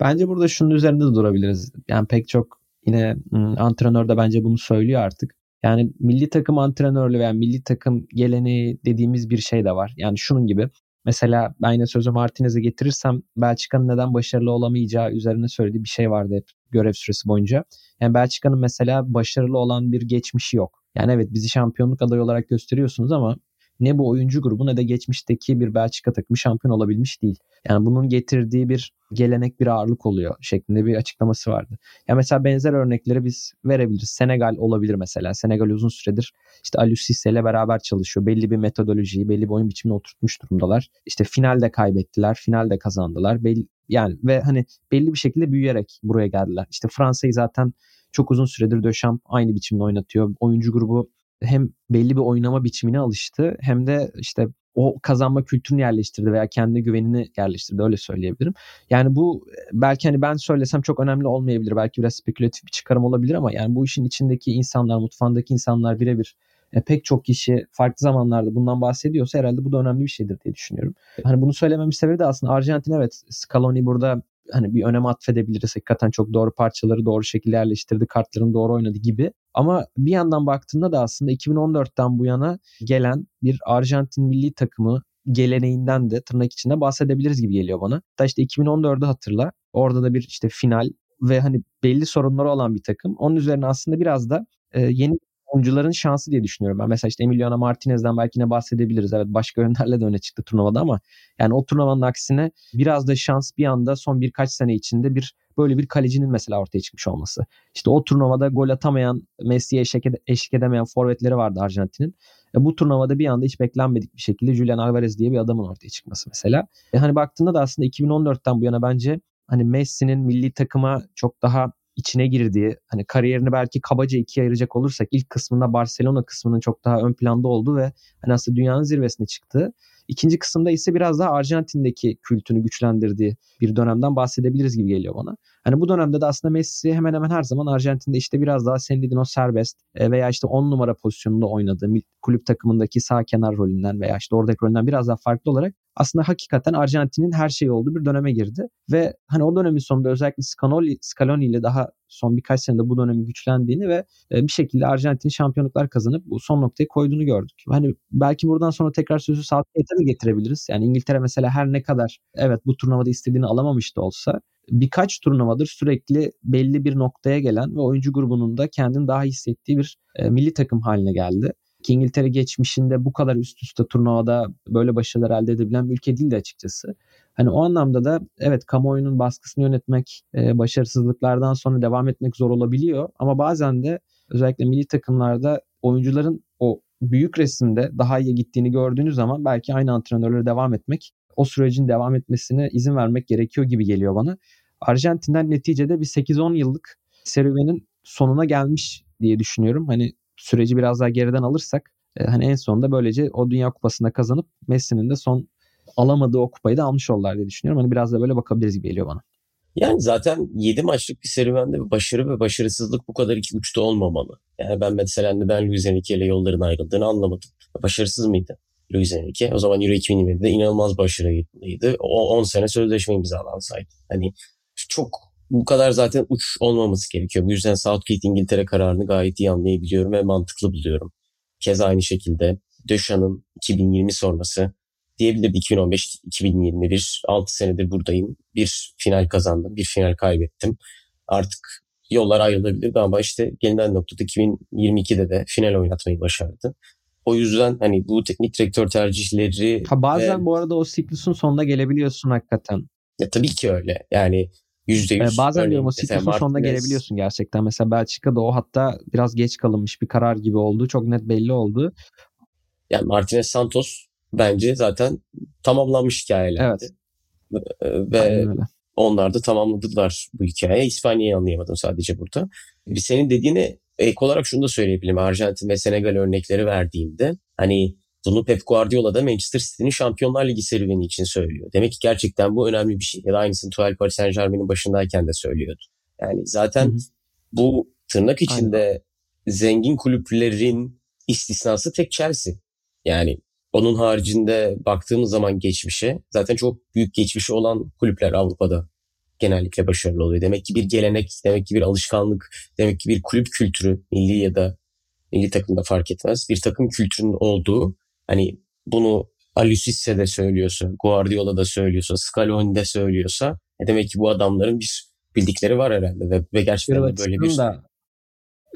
Bence burada şunun üzerinde de durabiliriz. Yani pek çok yine antrenör de bence bunu söylüyor artık. Yani milli takım antrenörlüğü veya milli takım geleneği dediğimiz bir şey de var. Yani şunun gibi Mesela ben yine sözü Martinez'e getirirsem Belçika'nın neden başarılı olamayacağı üzerine söylediği bir şey vardı hep görev süresi boyunca. Yani Belçika'nın mesela başarılı olan bir geçmişi yok. Yani evet bizi şampiyonluk adayı olarak gösteriyorsunuz ama ne bu oyuncu grubu ne de geçmişteki bir Belçika takımı şampiyon olabilmiş değil. Yani bunun getirdiği bir gelenek bir ağırlık oluyor şeklinde bir açıklaması vardı. Ya mesela benzer örnekleri biz verebiliriz. Senegal olabilir mesela. Senegal uzun süredir işte Aliou Cisse ile beraber çalışıyor. Belli bir metodolojiyi, belli bir oyun biçimini oturtmuş durumdalar. İşte finalde kaybettiler, finalde kazandılar. Belli, yani ve hani belli bir şekilde büyüyerek buraya geldiler. İşte Fransa'yı zaten çok uzun süredir Döşamp aynı biçimde oynatıyor. Oyuncu grubu hem belli bir oynama biçimine alıştı hem de işte o kazanma kültürünü yerleştirdi veya kendi güvenini yerleştirdi öyle söyleyebilirim. Yani bu belki hani ben söylesem çok önemli olmayabilir. Belki biraz spekülatif bir çıkarım olabilir ama yani bu işin içindeki insanlar, mutfağındaki insanlar birebir e, pek çok kişi farklı zamanlarda bundan bahsediyorsa herhalde bu da önemli bir şeydir diye düşünüyorum. Hani bunu söylememin sebebi de aslında Arjantin evet Scaloni burada hani bir önem atfedebiliriz. Hakikaten çok doğru parçaları doğru şekilde yerleştirdi, kartlarını doğru oynadı gibi. Ama bir yandan baktığında da aslında 2014'ten bu yana gelen bir Arjantin milli takımı geleneğinden de tırnak içinde bahsedebiliriz gibi geliyor bana. Da işte 2014'ü hatırla. Orada da bir işte final ve hani belli sorunları olan bir takım. Onun üzerine aslında biraz da e, yeni oyuncuların şansı diye düşünüyorum. Ben mesela işte Emiliano Martinez'den belki ne bahsedebiliriz. Evet başka yönlerle de öne çıktı turnuvada ama yani o turnuvanın aksine biraz da şans bir anda son birkaç sene içinde bir böyle bir kalecinin mesela ortaya çıkmış olması. İşte o turnuvada gol atamayan, Messi'ye eşlik, ede- eşlik edemeyen forvetleri vardı Arjantin'in. E bu turnuvada bir anda hiç beklenmedik bir şekilde Julian Alvarez diye bir adamın ortaya çıkması mesela. E hani baktığında da aslında 2014'ten bu yana bence hani Messi'nin milli takıma çok daha içine girdiği hani kariyerini belki kabaca ikiye ayıracak olursak ilk kısmında Barcelona kısmının çok daha ön planda olduğu ve hani aslında dünyanın zirvesine çıktığı İkinci kısımda ise biraz daha Arjantin'deki kültünü güçlendirdiği bir dönemden bahsedebiliriz gibi geliyor bana. Hani bu dönemde de aslında Messi hemen hemen her zaman Arjantin'de işte biraz daha senin dediğin o serbest e, veya işte 10 numara pozisyonunda oynadığı kulüp takımındaki sağ kenar rolünden veya işte oradaki rolünden biraz daha farklı olarak aslında hakikaten Arjantin'in her şeyi olduğu bir döneme girdi. Ve hani o dönemin sonunda özellikle Scaloni, Scaloni ile daha son birkaç senede bu dönemin güçlendiğini ve e, bir şekilde Arjantin şampiyonluklar kazanıp bu son noktayı koyduğunu gördük. Hani belki buradan sonra tekrar sözü Southgate'e mi getirebiliriz? Yani İngiltere mesela her ne kadar evet bu turnuvada istediğini alamamış da olsa birkaç turnuvadır sürekli belli bir noktaya gelen ve oyuncu grubunun da kendini daha hissettiği bir e, milli takım haline geldi ki İngiltere geçmişinde bu kadar üst üste turnuvada böyle başarılar elde edebilen bir ülke değildi açıkçası. Hani o anlamda da evet kamuoyunun baskısını yönetmek, e, başarısızlıklardan sonra devam etmek zor olabiliyor. Ama bazen de özellikle milli takımlarda oyuncuların o büyük resimde daha iyi gittiğini gördüğünüz zaman belki aynı antrenörlere devam etmek, o sürecin devam etmesine izin vermek gerekiyor gibi geliyor bana. Arjantin'den neticede bir 8-10 yıllık serüvenin sonuna gelmiş diye düşünüyorum. Hani süreci biraz daha geriden alırsak e, hani en sonunda böylece o Dünya Kupası'nda kazanıp Messi'nin de son alamadığı o kupayı da almış oldular diye düşünüyorum. Hani biraz da böyle bakabiliriz gibi geliyor bana. Yani zaten 7 maçlık bir serüvende başarı ve başarısızlık bu kadar iki uçta olmamalı. Yani ben mesela neden Luis Enrique ile yolların ayrıldığını anlamadım. Başarısız mıydı Luis Enrique? O zaman Euro 2020'de inanılmaz başarılıydı. O 10 sene sözleşme imzalansaydı. Hani çok bu kadar zaten uç olmaması gerekiyor. Bu yüzden Southgate İngiltere kararını gayet iyi anlayabiliyorum ve mantıklı buluyorum. Keza aynı şekilde Döşan'ın 2020 sonrası diyebilirdi 2015-2021 6 senedir buradayım. Bir final kazandım, bir final kaybettim. Artık yollar ayrılabilirdi ama işte gelinen noktada 2022'de de final oynatmayı başardı. O yüzden hani bu teknik direktör tercihleri... Ha bazen ve... bu arada o siklusun sonunda gelebiliyorsun hakikaten. Ya tabii ki öyle. Yani %100. Ee, bazen Örneğin diyorum o siklusun sonuna gelebiliyorsun gerçekten. Mesela Belçika'da o hatta biraz geç kalınmış bir karar gibi oldu. Çok net belli oldu. Yani Martinez Santos bence zaten tamamlanmış hikayelerdi. Evet. Ve öyle. onlar da tamamladılar bu hikaye. İspanya'yı anlayamadım sadece burada. Bir senin dediğine ek olarak şunu da söyleyebilirim. Arjantin ve Senegal örnekleri verdiğimde hani bunu Pep Guardiola da Manchester City'nin Şampiyonlar Ligi serüveni için söylüyor. Demek ki gerçekten bu önemli bir şey. Ya da aynısını Tuchel Paris Saint Germain'in başındayken de söylüyordu. Yani zaten Hı hı. bu tırnak içinde zengin kulüplerin istisnası tek Chelsea. Yani onun haricinde baktığımız zaman geçmişe zaten çok büyük geçmişi olan kulüpler Avrupa'da genellikle başarılı oluyor. Demek ki bir gelenek, demek ki bir alışkanlık, demek ki bir kulüp kültürü milli ya da milli takımda fark etmez. Bir takım kültürünün olduğu hani bunu Alusisse de söylüyorsa, Guardiola da söylüyorsa, Scaloni de söylüyorsa e demek ki bu adamların bir bildikleri var herhalde ve, ve gerçekten de böyle bir Hırvatistan'ı da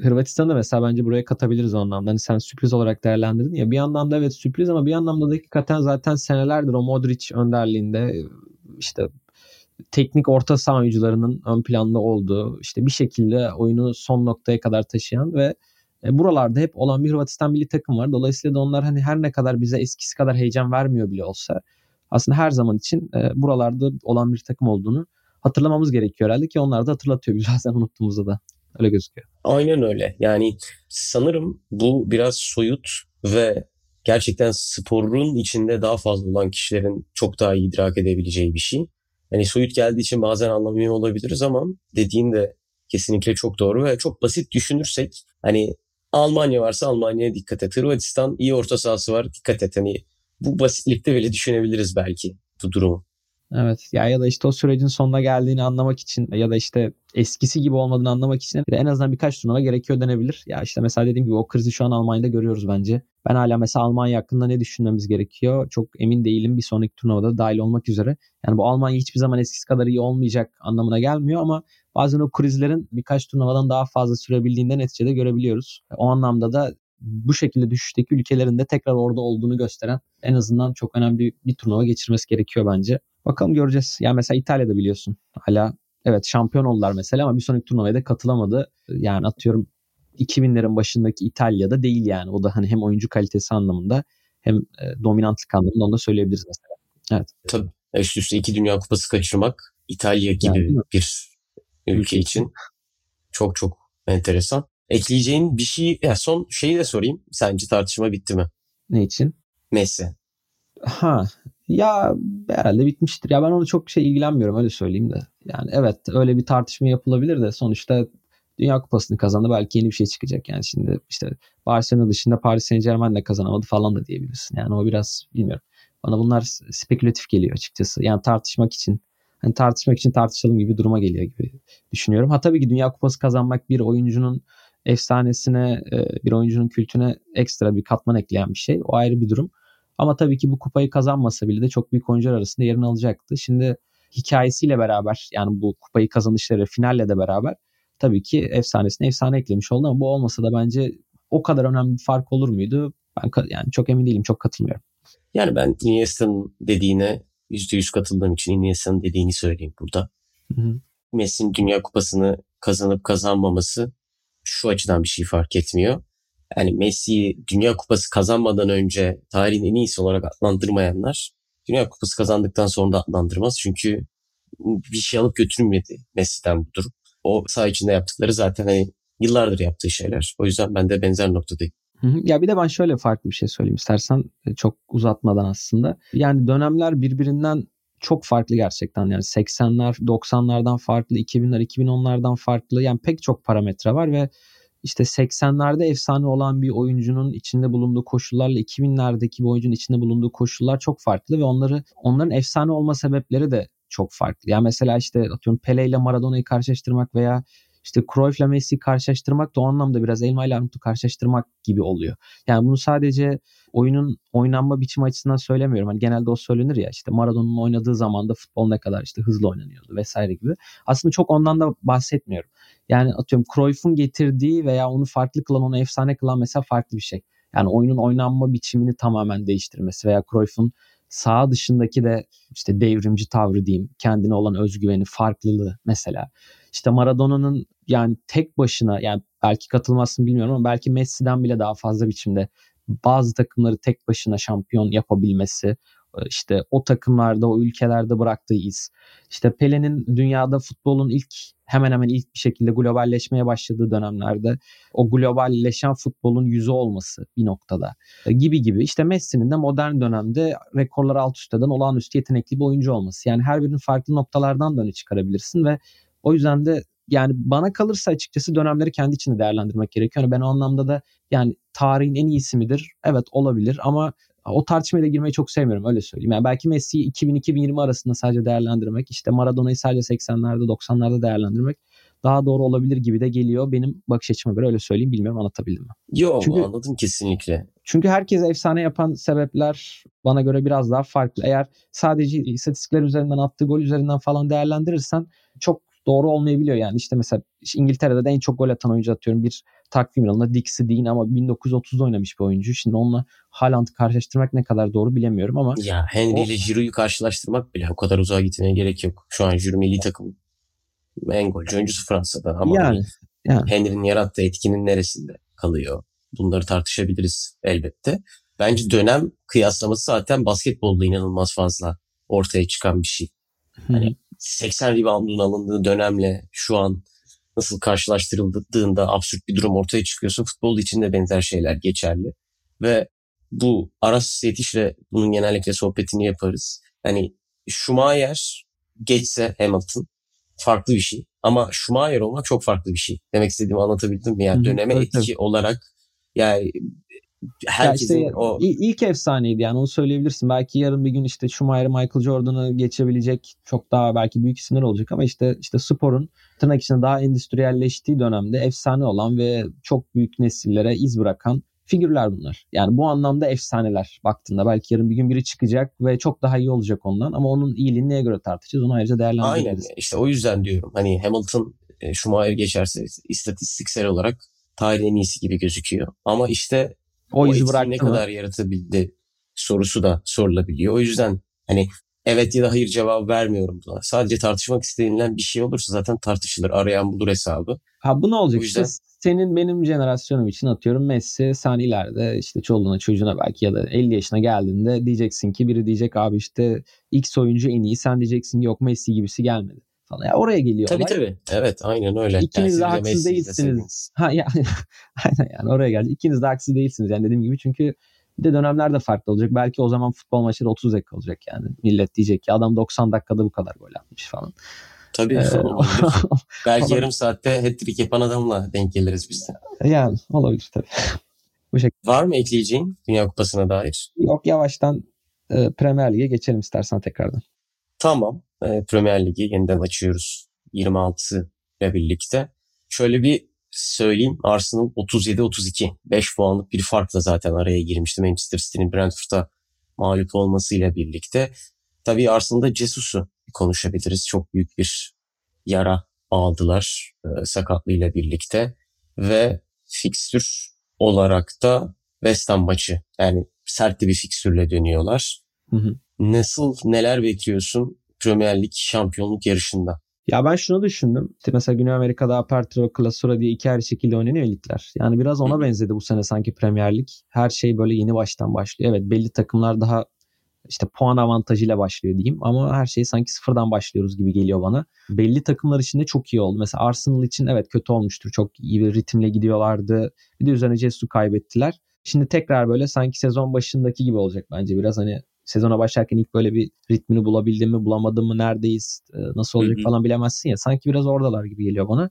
Hırvatistan'ı da mesela bence buraya katabiliriz o anlamda. Hani sen sürpriz olarak değerlendirdin ya. Bir anlamda evet sürpriz ama bir anlamda da hakikaten zaten senelerdir o Modric önderliğinde işte teknik orta saha oyuncularının ön planda olduğu işte bir şekilde oyunu son noktaya kadar taşıyan ve e, buralarda hep olan bir Hırvatistan milli takım var. Dolayısıyla da onlar hani her ne kadar bize eskisi kadar heyecan vermiyor bile olsa aslında her zaman için e, buralarda olan bir takım olduğunu hatırlamamız gerekiyor herhalde ki onlar da hatırlatıyor bazen unuttuğumuzda da. Öyle gözüküyor. Aynen öyle. Yani sanırım bu biraz soyut ve gerçekten sporun içinde daha fazla olan kişilerin çok daha iyi idrak edebileceği bir şey. Yani soyut geldiği için bazen anlamıyor olabiliriz ama dediğin de kesinlikle çok doğru ve çok basit düşünürsek hani Almanya varsa Almanya'ya dikkat et. Hırvatistan iyi orta sahası var dikkat et. Hani bu basitlikte bile düşünebiliriz belki bu durumu. Evet ya ya da işte o sürecin sonuna geldiğini anlamak için ya da işte eskisi gibi olmadığını anlamak için en azından birkaç turnuva gerekiyor denebilir. Ya işte mesela dediğim gibi o krizi şu an Almanya'da görüyoruz bence. Ben hala mesela Almanya hakkında ne düşünmemiz gerekiyor çok emin değilim bir sonraki turnuvada dahil olmak üzere. Yani bu Almanya hiçbir zaman eskisi kadar iyi olmayacak anlamına gelmiyor ama bazen o krizlerin birkaç turnuvadan daha fazla sürebildiğinde neticede görebiliyoruz. O anlamda da bu şekilde düşüşteki ülkelerin de tekrar orada olduğunu gösteren en azından çok önemli bir turnuva geçirmesi gerekiyor bence. Bakalım göreceğiz. Yani mesela İtalya'da biliyorsun hala evet şampiyon oldular mesela ama bir sonraki turnuvaya da katılamadı. Yani atıyorum 2000'lerin başındaki İtalya'da değil yani. O da hani hem oyuncu kalitesi anlamında hem e, dominantlık anlamında onu da söyleyebiliriz mesela. Evet. Tabii üst üste iki Dünya Kupası kaçırmak İtalya gibi Yani, bir ülke için çok çok enteresan. Ekleyeceğin bir şey, ya son şeyi de sorayım. Sence tartışma bitti mi? Ne için? Messi. Ha ya herhalde bitmiştir. Ya ben onu çok şey ilgilenmiyorum öyle söyleyeyim de. Yani evet öyle bir tartışma yapılabilir de sonuçta Dünya Kupası'nı kazandı belki yeni bir şey çıkacak. Yani şimdi işte Barcelona dışında Paris Saint Germain de kazanamadı falan da diyebilirsin. Yani o biraz bilmiyorum. Bana bunlar spekülatif geliyor açıkçası. Yani tartışmak için hani tartışmak için tartışalım gibi duruma geliyor gibi düşünüyorum. Ha tabii ki Dünya Kupası kazanmak bir oyuncunun efsanesine, bir oyuncunun kültüne ekstra bir katman ekleyen bir şey. O ayrı bir durum. Ama tabii ki bu kupayı kazanmasa bile de çok büyük oyuncular arasında yerini alacaktı. Şimdi hikayesiyle beraber yani bu kupayı kazanışları finalle de beraber tabii ki efsanesine efsane eklemiş oldu ama bu olmasa da bence o kadar önemli bir fark olur muydu? Ben yani çok emin değilim, çok katılmıyorum. Yani ben Iniesta'nın dediğine %100 katıldığım için Iniesta'nın dediğini söyleyeyim burada. Messi'nin Dünya Kupası'nı kazanıp kazanmaması şu açıdan bir şey fark etmiyor. Yani Messi'yi Dünya Kupası kazanmadan önce tarihin en iyisi olarak adlandırmayanlar Dünya Kupası kazandıktan sonra da adlandırmaz. Çünkü bir şey alıp götürmedi Messi'den bu durum. O saha içinde yaptıkları zaten hani yıllardır yaptığı şeyler. O yüzden ben de benzer noktadayım. Ya bir de ben şöyle farklı bir şey söyleyeyim istersen çok uzatmadan aslında. Yani dönemler birbirinden çok farklı gerçekten. Yani 80'ler 90'lardan farklı, 2000'ler 2010'lardan farklı. Yani pek çok parametre var ve işte 80'lerde efsane olan bir oyuncunun içinde bulunduğu koşullarla 2000'lerdeki bir oyuncunun içinde bulunduğu koşullar çok farklı ve onları onların efsane olma sebepleri de çok farklı. Yani mesela işte atıyorum Pele ile Maradona'yı karşılaştırmak veya işte Cruyff ile Messi'yi karşılaştırmak da o anlamda biraz elma ile armutu karşılaştırmak gibi oluyor. Yani bunu sadece oyunun oynanma biçimi açısından söylemiyorum. Hani genelde o söylenir ya işte Maradona'nın oynadığı zaman da futbol ne kadar işte hızlı oynanıyordu vesaire gibi. Aslında çok ondan da bahsetmiyorum. Yani atıyorum Cruyff'un getirdiği veya onu farklı kılan, onu efsane kılan mesela farklı bir şey. Yani oyunun oynanma biçimini tamamen değiştirmesi veya Cruyff'un Sağ dışındaki de işte devrimci tavrı diyeyim, kendine olan özgüveni, farklılığı mesela. İşte Maradona'nın yani tek başına yani belki katılmazsın bilmiyorum ama belki Messi'den bile daha fazla biçimde bazı takımları tek başına şampiyon yapabilmesi, işte o takımlarda, o ülkelerde bıraktığı iz. İşte Pele'nin dünyada futbolun ilk hemen hemen ilk bir şekilde globalleşmeye başladığı dönemlerde o globalleşen futbolun yüzü olması bir noktada gibi gibi. İşte Messi'nin de modern dönemde rekorları alt üst eden olağanüstü yetenekli bir oyuncu olması. Yani her birinin farklı noktalardan da çıkarabilirsin ve o yüzden de yani bana kalırsa açıkçası dönemleri kendi içinde değerlendirmek gerekiyor. Yani ben o anlamda da yani tarihin en iyisi midir? Evet olabilir ama o tartışmaya da girmeyi çok sevmiyorum öyle söyleyeyim. Yani belki Messi'yi 2000-2020 arasında sadece değerlendirmek, işte Maradona'yı sadece 80'lerde 90'larda değerlendirmek daha doğru olabilir gibi de geliyor. Benim bakış açıma göre öyle söyleyeyim. Bilmiyorum anlatabildim mi? Yok çünkü, anladım kesinlikle. Çünkü herkes efsane yapan sebepler bana göre biraz daha farklı. Eğer sadece istatistikler üzerinden attığı gol üzerinden falan değerlendirirsen çok doğru olmayabiliyor. Yani işte mesela İngiltere'de de en çok gol atan oyuncu atıyorum bir takvim yılında Dixie Dean ama 1930'da oynamış bir oyuncu. Şimdi onunla Haaland'ı karşılaştırmak ne kadar doğru bilemiyorum ama. Ya Henry o... ile Giroud'u karşılaştırmak bile o kadar uzağa gitmeye gerek yok. Şu an Giroud milli takım en golcü oyuncusu Fransa'da ama yani, yani. Henry'nin yarattığı etkinin neresinde kalıyor? Bunları tartışabiliriz elbette. Bence dönem kıyaslaması zaten basketbolda inanılmaz fazla ortaya çıkan bir şey. Hani 80 reboundun alındığı dönemle şu an nasıl karşılaştırıldığında absürt bir durum ortaya çıkıyorsa futbol için de benzer şeyler geçerli. Ve bu Aras Yetiş'le bunun genellikle sohbetini yaparız. Hani Schumacher geçse Hamilton farklı bir şey. Ama Schumacher olmak çok farklı bir şey. Demek istediğimi anlatabildim mi? Yani döneme etki olarak yani herkesin ya işte, o... ilk efsaneydi yani onu söyleyebilirsin. Belki yarın bir gün işte Schumacher, Michael Jordan'ı geçebilecek çok daha belki büyük isimler olacak ama işte işte sporun tırnak içinde daha endüstriyelleştiği dönemde efsane olan ve çok büyük nesillere iz bırakan figürler bunlar. Yani bu anlamda efsaneler baktığında. Belki yarın bir gün biri çıkacak ve çok daha iyi olacak ondan ama onun iyiliğini neye göre tartışacağız onu ayrıca değerlendiririz. Aynen işte o yüzden diyorum hani Hamilton e, Schumacher geçerse istatistiksel olarak tarihin en iyisi gibi gözüküyor. Ama işte o, o izi ne kadar yaratabildi sorusu da sorulabiliyor. O yüzden hani evet ya da hayır cevabı vermiyorum buna. Sadece tartışmak istenilen bir şey olursa zaten tartışılır. Arayan bulur hesabı. Ha bu ne olacak? O yüzden... İşte senin benim jenerasyonum için atıyorum Messi sen ileride işte çoluğuna çocuğuna belki ya da 50 yaşına geldiğinde diyeceksin ki biri diyecek abi işte X oyuncu en iyi sen diyeceksin ki yok Messi gibisi gelmedi falan. Ya oraya geliyor. Tabii olay. tabii. Evet aynen öyle. İkiniz de haksız değilsiniz. Ha yani aynen yani oraya geldi. İkiniz de haksız değilsiniz yani dediğim gibi çünkü bir de dönemler de farklı olacak. Belki o zaman futbol maçları 30 dakika olacak yani. Millet diyecek ki adam 90 dakikada bu kadar gol atmış falan. Tabii. Ee, Belki yarım saatte hat-trick yapan adamla denk geliriz biz de. Yani olabilir tabii. bu şekilde. Var mı ekleyeceğin Dünya Kupası'na dair? Yok yavaştan e, Premier Lig'e geçelim istersen tekrardan. Tamam. E, Premier Lig'i yeniden açıyoruz. 26 ile birlikte. Şöyle bir söyleyeyim. Arsenal 37-32. 5 puanlık bir farkla zaten araya girmişti. Manchester City'nin Brentford'a mağlup olmasıyla birlikte. Tabii Arsenal'da Jesus'u konuşabiliriz. Çok büyük bir yara aldılar e, sakatlığıyla birlikte. Ve fikstür olarak da West Ham maçı. Yani sert bir fikstürle dönüyorlar. Hı hı. Nasıl, neler bekliyorsun Premier Lig şampiyonluk yarışında? Ya ben şunu düşündüm. İşte mesela Güney Amerika'da Apertura, Clausura diye iki ayrı şekilde oynanıyor ligler. Yani biraz ona benzedi bu sene sanki Premier Lig. Her şey böyle yeni baştan başlıyor. Evet belli takımlar daha işte puan avantajıyla başlıyor diyeyim ama her şey sanki sıfırdan başlıyoruz gibi geliyor bana. Belli takımlar için de çok iyi oldu. Mesela Arsenal için evet kötü olmuştur. Çok iyi bir ritimle gidiyorlardı. Bir de üzerine Jesus'u kaybettiler. Şimdi tekrar böyle sanki sezon başındaki gibi olacak bence. Biraz hani sezona başlarken ilk böyle bir ritmini bulabildim mi bulamadım mı neredeyiz e, nasıl olacak hı hı. falan bilemezsin ya. Sanki biraz oradalar gibi geliyor bana.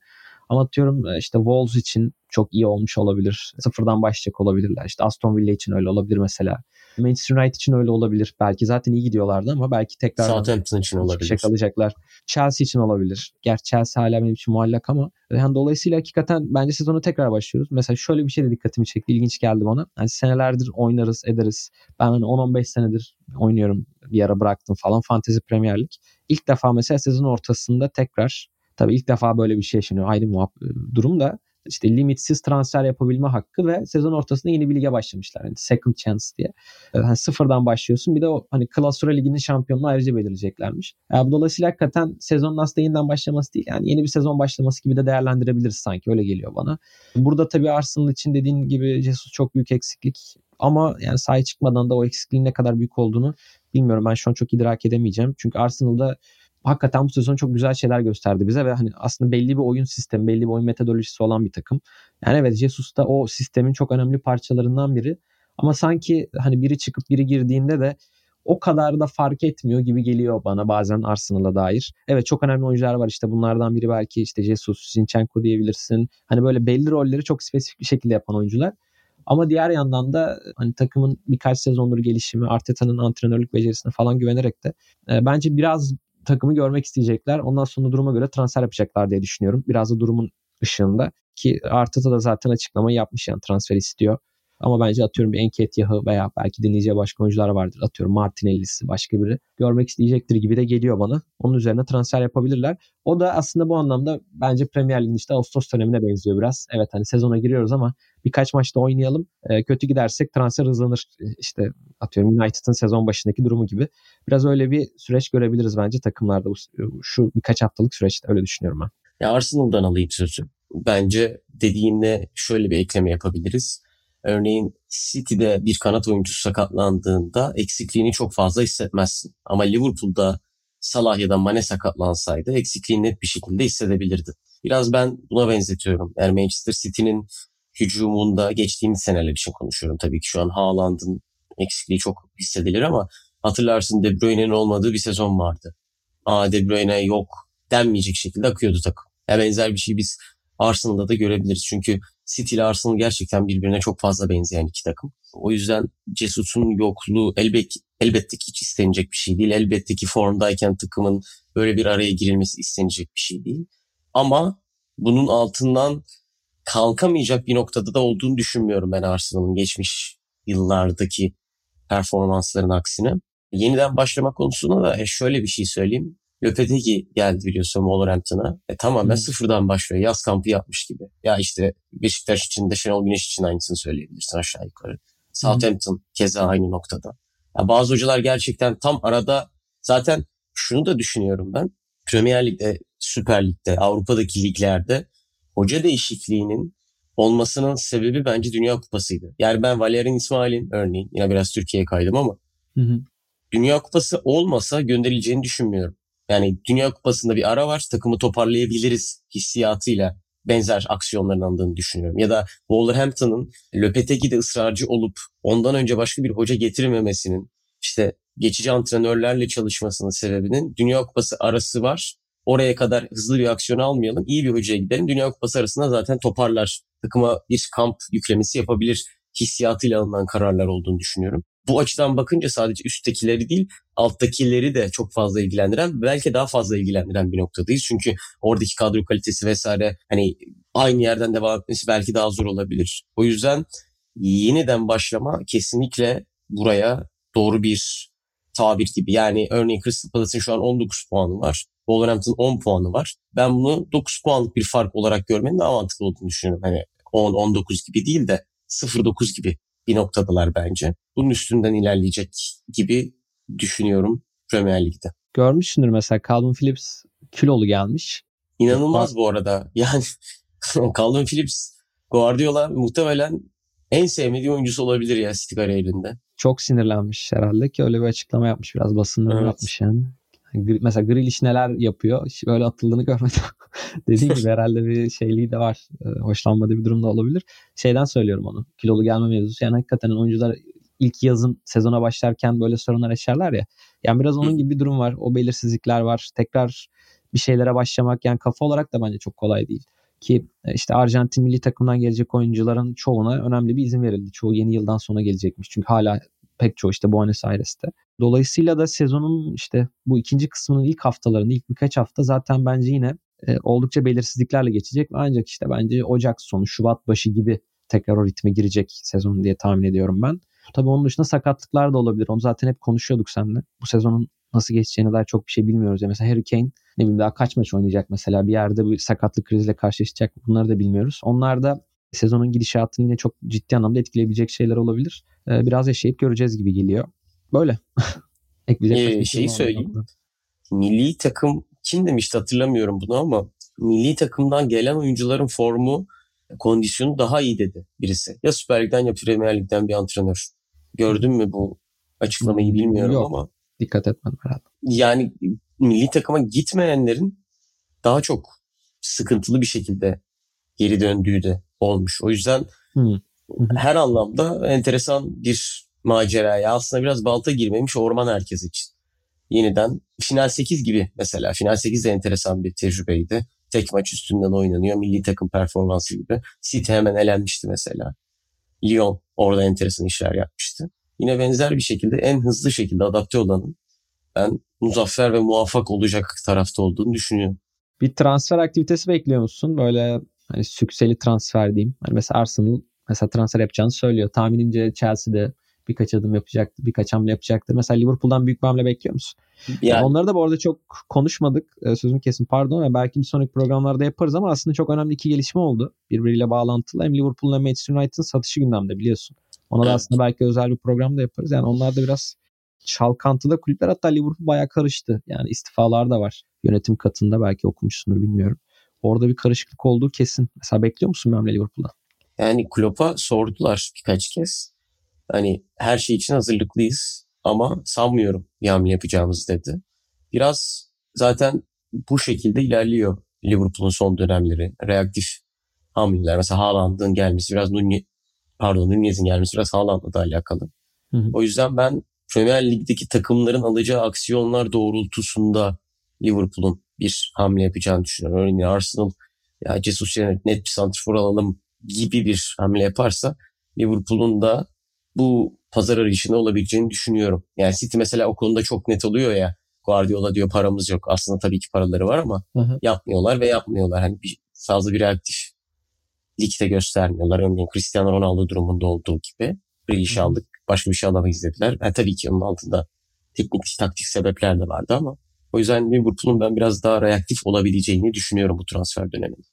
Ama atıyorum e, işte Wolves için çok iyi olmuş olabilir. Sıfırdan başlayacak olabilirler. İşte Aston Villa için öyle olabilir mesela. Manchester United için öyle olabilir. Belki zaten iyi gidiyorlardı ama belki tekrar Southampton için olabilir. Şey kalacaklar. Chelsea için olabilir. Gerçi Chelsea hala benim için muallak ama yani dolayısıyla hakikaten bence sezonu tekrar başlıyoruz. Mesela şöyle bir şey de dikkatimi çekti. ilginç geldi bana. Yani senelerdir oynarız, ederiz. Ben hani 10-15 senedir oynuyorum. Bir ara bıraktım falan. Fantasy Premier Lig. İlk defa mesela sezon ortasında tekrar tabii ilk defa böyle bir şey yaşanıyor. Ayrı muhab- durum da işte limitsiz transfer yapabilme hakkı ve sezon ortasında yeni bir lige başlamışlar. Yani second chance diye. Yani sıfırdan başlıyorsun. Bir de o hani Klasura Ligi'nin şampiyonluğu ayrıca belirleyeceklermiş. Yani dolayısıyla hakikaten sezonun aslında yeniden başlaması değil. Yani yeni bir sezon başlaması gibi de değerlendirebiliriz sanki. Öyle geliyor bana. Burada tabii Arsenal için dediğin gibi Jesus çok büyük eksiklik. Ama yani sahaya çıkmadan da o eksikliğin ne kadar büyük olduğunu bilmiyorum. Ben şu an çok idrak edemeyeceğim. Çünkü Arsenal'da hakikaten bu sezon çok güzel şeyler gösterdi bize ve hani aslında belli bir oyun sistemi, belli bir oyun metodolojisi olan bir takım. Yani evet Jesus da o sistemin çok önemli parçalarından biri. Ama sanki hani biri çıkıp biri girdiğinde de o kadar da fark etmiyor gibi geliyor bana bazen Arsenal'a dair. Evet çok önemli oyuncular var işte bunlardan biri belki işte Jesus, Zinchenko diyebilirsin. Hani böyle belli rolleri çok spesifik bir şekilde yapan oyuncular. Ama diğer yandan da hani takımın birkaç sezondur gelişimi, Arteta'nın antrenörlük becerisine falan güvenerek de e, bence biraz takımı görmek isteyecekler. Ondan sonra duruma göre transfer yapacaklar diye düşünüyorum. Biraz da durumun ışığında ki Arteta da zaten açıklamayı yapmış yani transfer istiyor. Ama bence atıyorum bir Enketyah'ı veya belki dinleyeceği başka oyuncular vardır. Atıyorum Martinelli'si başka biri. Görmek isteyecektir gibi de geliyor bana. Onun üzerine transfer yapabilirler. O da aslında bu anlamda bence Premier Lig'in işte Ağustos dönemine benziyor biraz. Evet hani sezona giriyoruz ama birkaç maçta oynayalım. E, kötü gidersek transfer hızlanır. İşte atıyorum United'ın sezon başındaki durumu gibi. Biraz öyle bir süreç görebiliriz bence takımlarda bu, şu birkaç haftalık süreçte öyle düşünüyorum ben. Ya Arsenal'dan alayım sözü. Bence dediğinle şöyle bir ekleme yapabiliriz. Örneğin City'de bir kanat oyuncusu sakatlandığında eksikliğini çok fazla hissetmezsin. Ama Liverpool'da Salah ya da Mane sakatlansaydı eksikliğini net bir şekilde hissedebilirdi. Biraz ben buna benzetiyorum. Yani Manchester City'nin hücumunda geçtiğimiz seneler için konuşuyorum. Tabii ki şu an Haaland'ın eksikliği çok hissedilir ama hatırlarsın De Bruyne'nin olmadığı bir sezon vardı. Aa De Bruyne yok denmeyecek şekilde akıyordu takım. Ya benzer bir şey biz Arsenal'da da görebiliriz. Çünkü City ile Arsenal gerçekten birbirine çok fazla benzeyen iki takım. O yüzden Jesus'un yokluğu elbet, elbette ki hiç istenecek bir şey değil. Elbette ki formdayken takımın böyle bir araya girilmesi istenecek bir şey değil. Ama bunun altından kalkamayacak bir noktada da olduğunu düşünmüyorum ben Arsenal'ın geçmiş yıllardaki performansların aksine. Yeniden başlama konusunda da e, şöyle bir şey söyleyeyim. Löpetegi geldi biliyorsun Wolverhampton'a. E, tamamen hmm. sıfırdan başlıyor. Yaz kampı yapmış gibi. Ya işte Beşiktaş için de Şenol Güneş için aynısını söyleyebilirsin aşağı yukarı. Southampton hmm. keza aynı noktada. Ya bazı hocalar gerçekten tam arada zaten şunu da düşünüyorum ben. Premier Lig'de, Süper Lig'de, Avrupa'daki liglerde hoca değişikliğinin olmasının sebebi bence Dünya Kupası'ydı. Yani ben Valerian İsmail'in örneğin yine biraz Türkiye'ye kaydım ama hı hı. Dünya Kupası olmasa gönderileceğini düşünmüyorum. Yani Dünya Kupası'nda bir ara var takımı toparlayabiliriz hissiyatıyla benzer aksiyonların alındığını düşünüyorum. Ya da Wolverhampton'ın Lopetegui'de ısrarcı olup ondan önce başka bir hoca getirmemesinin işte geçici antrenörlerle çalışmasının sebebinin Dünya Kupası arası var. Oraya kadar hızlı bir aksiyon almayalım. İyi bir hocaya gidelim. Dünya Kupası arasında zaten toparlar. Takıma bir kamp yüklemesi yapabilir hissiyatıyla alınan kararlar olduğunu düşünüyorum bu açıdan bakınca sadece üsttekileri değil alttakileri de çok fazla ilgilendiren belki daha fazla ilgilendiren bir noktadayız. Çünkü oradaki kadro kalitesi vesaire hani aynı yerden devam etmesi belki daha zor olabilir. O yüzden yeniden başlama kesinlikle buraya doğru bir tabir gibi. Yani örneğin Crystal Palace'ın şu an 19 puanı var. Wolverhampton 10 puanı var. Ben bunu 9 puanlık bir fark olarak görmenin daha mantıklı olduğunu düşünüyorum. Hani 10-19 gibi değil de 0-9 gibi bir noktadalar bence. Bunun üstünden ilerleyecek gibi düşünüyorum Premier Lig'de. Görmüşsündür mesela Calvin Phillips kilolu gelmiş. İnanılmaz bu arada. Yani Calvin Phillips Guardiola muhtemelen en sevmediği oyuncusu olabilir ya City kariyerinde. Çok sinirlenmiş herhalde ki öyle bir açıklama yapmış biraz basında evet. yapmış yani. Mesela Grealish neler yapıyor böyle atıldığını görmedim. Dediğim gibi herhalde bir şeyliği de var. Ee, hoşlanmadığı bir durum da olabilir. Şeyden söylüyorum onu. Kilolu gelme mevzusu. Yani hakikaten oyuncular ilk yazın sezona başlarken böyle sorunlar yaşarlar ya. Yani biraz onun gibi bir durum var. O belirsizlikler var. Tekrar bir şeylere başlamak yani kafa olarak da bence çok kolay değil. Ki e, işte Arjantin milli takımdan gelecek oyuncuların çoğuna önemli bir izin verildi. Çoğu yeni yıldan sonra gelecekmiş. Çünkü hala pek çoğu işte Buenos Aires'te. Dolayısıyla da sezonun işte bu ikinci kısmının ilk haftalarında ilk birkaç hafta zaten bence yine e, oldukça belirsizliklerle geçecek. Ancak işte bence Ocak sonu, Şubat başı gibi tekrar o ritme girecek sezon diye tahmin ediyorum ben. Tabii onun dışında sakatlıklar da olabilir. Onu zaten hep konuşuyorduk seninle. Bu sezonun nasıl geçeceğine dair çok bir şey bilmiyoruz. Ya mesela Harry Kane ne bileyim daha kaç maç oynayacak mesela bir yerde bir sakatlık kriziyle karşılaşacak? Bunları da bilmiyoruz. Onlar da sezonun gidişatını yine çok ciddi anlamda etkileyebilecek şeyler olabilir. Ee, biraz yaşayıp göreceğiz gibi geliyor. Böyle. Ekleyecek ee, şeyi söyleyeyim. Milli takım kim demişti hatırlamıyorum bunu ama milli takımdan gelen oyuncuların formu kondisyonu daha iyi dedi birisi. Ya Süper Lig'den ya Premier Lig'den bir antrenör. Gördün mü bu açıklamayı bilmiyorum Yok, ama. Dikkat etmedim herhalde. Yani milli takıma gitmeyenlerin daha çok sıkıntılı bir şekilde geri döndüğü de olmuş. O yüzden hmm. her anlamda enteresan bir maceraya aslında biraz balta girmemiş orman herkes için. Yeniden final 8 gibi mesela. Final 8 de enteresan bir tecrübeydi. Tek maç üstünden oynanıyor. Milli takım performansı gibi. City hemen elenmişti mesela. Lyon orada enteresan işler yapmıştı. Yine benzer bir şekilde en hızlı şekilde adapte olanın ben muzaffer ve muvaffak olacak tarafta olduğunu düşünüyorum. Bir transfer aktivitesi bekliyor musun? Böyle hani sükseli transfer diyeyim. Hani mesela Arsenal mesela transfer yapacağını söylüyor. Tahminimce Chelsea'de birkaç adım yapacaktır, birkaç hamle yapacaktır. Mesela Liverpool'dan büyük bir hamle bekliyor musun? Yani. Onları da bu arada çok konuşmadık. Ee, sözüm kesin pardon ama belki bir sonraki programlarda yaparız ama aslında çok önemli iki gelişme oldu. Birbiriyle bağlantılı. Hem Liverpool'la Manchester United'ın satışı gündemde biliyorsun. Ona da aslında belki özel bir program da yaparız. Yani onlar da biraz çalkantıda kulüpler. Hatta Liverpool bayağı karıştı. Yani istifalar da var. Yönetim katında belki okumuşsundur bilmiyorum. Orada bir karışıklık olduğu kesin. Mesela bekliyor musun bir hamle Liverpool'dan? Yani Klopp'a sordular birkaç kez. Hani her şey için hazırlıklıyız ama sanmıyorum bir hamle yapacağımız dedi. Biraz zaten bu şekilde ilerliyor Liverpool'un son dönemleri. Reaktif hamleler. Mesela Haaland'ın gelmesi biraz Nunez, pardon Nunez'in gelmesi biraz Haaland'la da alakalı. Hı hı. O yüzden ben Premier Lig'deki takımların alacağı aksiyonlar doğrultusunda Liverpool'un bir hamle yapacağını düşünüyorum. Örneğin Arsenal ya Jesus yerine net bir santrfor alalım gibi bir hamle yaparsa Liverpool'un da bu pazar arayışında olabileceğini düşünüyorum. Yani City mesela o konuda çok net oluyor ya. Guardiola diyor paramız yok. Aslında tabii ki paraları var ama hı hı. yapmıyorlar ve yapmıyorlar. Hani bir, fazla bir aktif ligde göstermiyorlar. Örneğin Cristiano Ronaldo durumunda olduğu gibi. Bir iş aldık. Başka bir şey alamayız dediler. Yani tabii ki onun altında teknik, taktik sebepler de vardı ama o yüzden Liverpool'un ben biraz daha reaktif olabileceğini düşünüyorum bu transfer döneminde.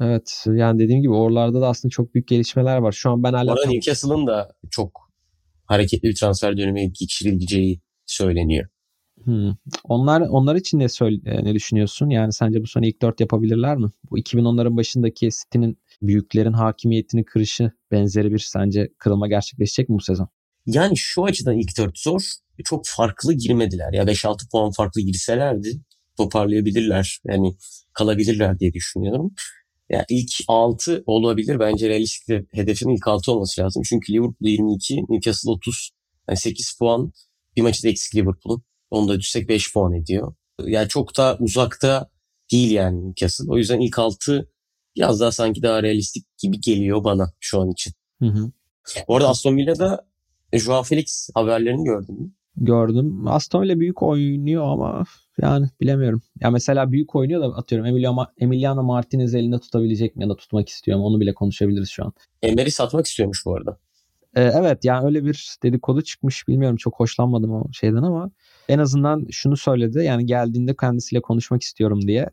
Evet yani dediğim gibi oralarda da aslında çok büyük gelişmeler var. Şu an ben hala... Orada Newcastle'ın da çok hareketli bir transfer dönemi geçirileceği söyleniyor. Hmm. Onlar onlar için ne söyle, e, ne düşünüyorsun? Yani sence bu sene ilk dört yapabilirler mi? Bu 2010'ların başındaki City'nin büyüklerin hakimiyetini kırışı benzeri bir sence kırılma gerçekleşecek mi bu sezon? Yani şu açıdan ilk dört zor. Çok farklı girmediler. Ya 5-6 puan farklı girselerdi toparlayabilirler. Yani kalabilirler diye düşünüyorum. Yani ilk 6 olabilir. Bence realistik hedefin ilk 6 olması lazım. Çünkü Liverpool 22, Newcastle 30. Yani 8 puan bir maçı da eksik Liverpool'un. Onu da düşsek 5 puan ediyor. Yani çok da uzakta değil yani Newcastle. O yüzden ilk 6 biraz daha sanki daha realistik gibi geliyor bana şu an için. Hı hı. Bu arada Aston Villa'da Joao Felix haberlerini gördün mü? Gördüm. Aston Villa büyük oynuyor ama yani bilemiyorum. Ya mesela büyük oynuyor da atıyorum Emiliano, Emiliano Martinez elinde tutabilecek mi ya da tutmak istiyorum. Onu bile konuşabiliriz şu an. Emery satmak istiyormuş bu arada. Ee, evet yani öyle bir dedikodu çıkmış. Bilmiyorum çok hoşlanmadım o şeyden ama en azından şunu söyledi. Yani geldiğinde kendisiyle konuşmak istiyorum diye.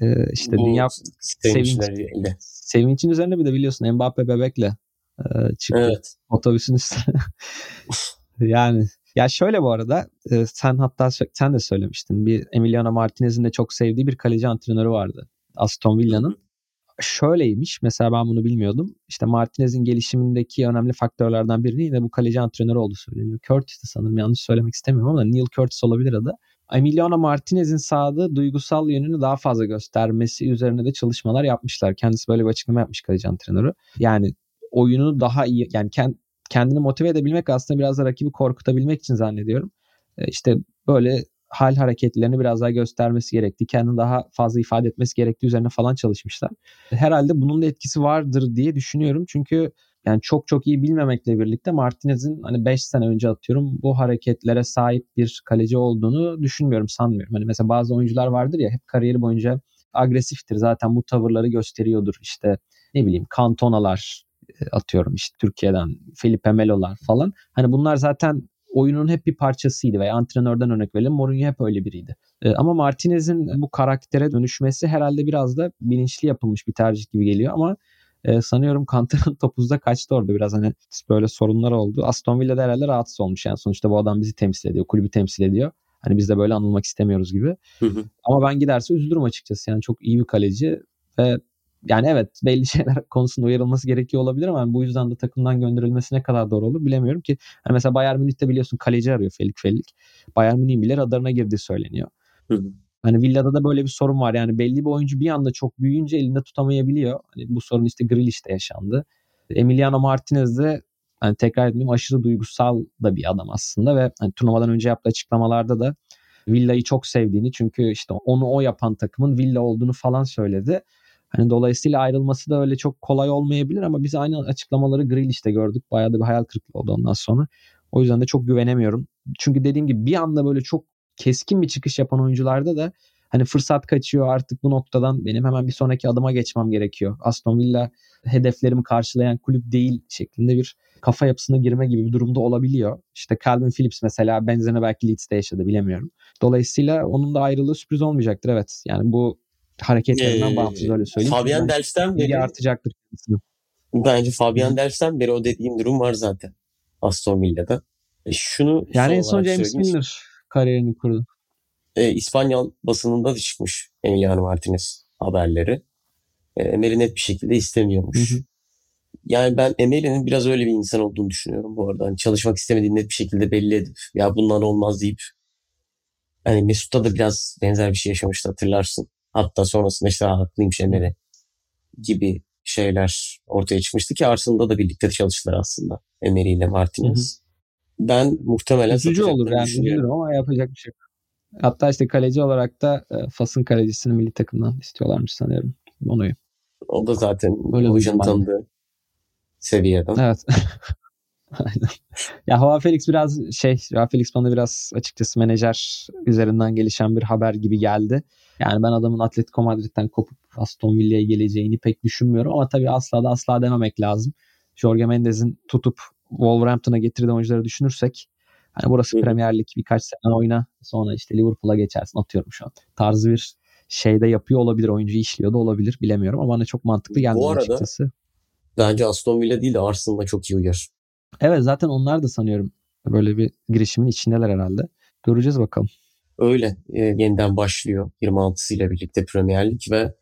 Ee, işte bu dünya sevinç, sevinçin üzerine bir de biliyorsun Mbappe bebekle e, çıktı. Evet. Otobüsün üstüne. yani ya şöyle bu arada e, sen hatta sen de söylemiştin. Bir Emiliano Martinez'in de çok sevdiği bir kaleci antrenörü vardı. Aston Villa'nın. Şöyleymiş mesela ben bunu bilmiyordum. İşte Martinez'in gelişimindeki önemli faktörlerden birini yine bu kaleci antrenörü oldu söyleniyor. Curtis'ti sanırım yanlış söylemek istemiyorum ama Neil Curtis olabilir adı. Emiliano Martinez'in sahada duygusal yönünü daha fazla göstermesi üzerine de çalışmalar yapmışlar. Kendisi böyle bir açıklama yapmış kaleci antrenörü. Yani oyunu daha iyi yani kend, kendini motive edebilmek aslında biraz da rakibi korkutabilmek için zannediyorum. E, işte böyle hal hareketlerini biraz daha göstermesi gerektiği, kendini daha fazla ifade etmesi gerektiği üzerine falan çalışmışlar. Herhalde bunun da etkisi vardır diye düşünüyorum. Çünkü yani çok çok iyi bilmemekle birlikte Martinez'in hani 5 sene önce atıyorum bu hareketlere sahip bir kaleci olduğunu düşünmüyorum, sanmıyorum. Hani mesela bazı oyuncular vardır ya hep kariyeri boyunca agresiftir. Zaten bu tavırları gösteriyordur. İşte ne bileyim kantonalar, e, atıyorum işte Türkiye'den Felipe Melo'lar falan. Hani bunlar zaten oyunun hep bir parçasıydı veya antrenörden örnek verelim Mourinho hep öyle biriydi. E, ama Martinez'in bu karaktere dönüşmesi herhalde biraz da bilinçli yapılmış bir tercih gibi geliyor ama e, sanıyorum Kanter'ın topuzda kaçtı orada biraz hani böyle sorunlar oldu. Aston Villa'da herhalde rahatsız olmuş yani sonuçta bu adam bizi temsil ediyor, kulübü temsil ediyor. Hani biz de böyle anılmak istemiyoruz gibi. Hı hı. Ama ben giderse üzülürüm açıkçası. Yani çok iyi bir kaleci ve yani evet belli şeyler konusunda uyarılması gerekiyor olabilir ama bu yüzden de takımdan gönderilmesi ne kadar doğru olur bilemiyorum ki. Hani mesela Bayern Münih'te biliyorsun kaleci arıyor Felik Felik. Bayern Münih'in bile radarına girdiği söyleniyor. Hı hı. Hani Villa'da da böyle bir sorun var. Yani belli bir oyuncu bir anda çok büyüyünce elinde tutamayabiliyor. Hani bu sorun işte Grealish'te yaşandı. Emiliano Martinez de hani tekrar etmeyeyim aşırı duygusal da bir adam aslında ve hani turnuvadan önce yaptığı açıklamalarda da Villa'yı çok sevdiğini çünkü işte onu o yapan takımın Villa olduğunu falan söyledi. Hani dolayısıyla ayrılması da öyle çok kolay olmayabilir ama biz aynı açıklamaları Grealish'te gördük. Bayağı da bir hayal kırıklığı oldu ondan sonra. O yüzden de çok güvenemiyorum. Çünkü dediğim gibi bir anda böyle çok keskin bir çıkış yapan oyuncularda da hani fırsat kaçıyor artık bu noktadan benim hemen bir sonraki adıma geçmem gerekiyor. Aston Villa hedeflerimi karşılayan kulüp değil şeklinde bir kafa yapısına girme gibi bir durumda olabiliyor. İşte Calvin Phillips mesela benzerini belki Leeds'te yaşadı bilemiyorum. Dolayısıyla onun da ayrılığı sürpriz olmayacaktır evet. Yani bu hareketlerinden ee, bağımsız öyle söyleyeyim. Fabian Delph'ten beri artacaktır. Bence Fabian Delph'ten beri o dediğim durum var zaten. Aston Villa'da. E şunu yani en son James Milner kariyerini kurdu. E, İspanyol basınında da çıkmış Emiliano Martinez haberleri. E, Emery net bir şekilde istemiyormuş. Hı hı. Yani ben Emery'nin biraz öyle bir insan olduğunu düşünüyorum bu arada. Hani çalışmak istemediğini net bir şekilde belli edip ya bunlar olmaz deyip hani Mesut'ta da biraz benzer bir şey yaşamıştı hatırlarsın. Hatta sonrasında işte haklıymış Emery gibi şeyler ortaya çıkmıştı ki Arsenal'da da birlikte çalıştılar aslında Emery ile Martinez. Hı hı. Ben muhtemelen Üzücü olur yani üzülürüm ama yapacak bir şey yok. Hatta işte kaleci olarak da e, Fas'ın kalecisini milli takımdan istiyorlarmış sanıyorum. Onu. O da zaten Böyle hocanın tanıdığı seviyeden. Evet. Aynen. Ya Joao Felix biraz şey, Joao Felix bana biraz açıkçası menajer üzerinden gelişen bir haber gibi geldi. Yani ben adamın Atletico Madrid'den kopup Aston Villa'ya geleceğini pek düşünmüyorum ama tabii asla da asla dememek lazım. Jorge Mendez'in tutup Wolverhampton'a getirdiği oyuncuları düşünürsek hani burası Hı. Premier Lig birkaç sene oyna sonra işte Liverpool'a geçersin atıyorum şu an. Tarzı bir şeyde yapıyor olabilir oyuncu işliyor da olabilir bilemiyorum ama bana çok mantıklı geldi açıkçası. Bence Aston Villa değil de Arsenal'la çok iyi uyar. Evet zaten onlar da sanıyorum böyle bir girişimin içindeler herhalde. Göreceğiz bakalım. Öyle e, yeniden başlıyor 26'sıyla birlikte Premier Lig ve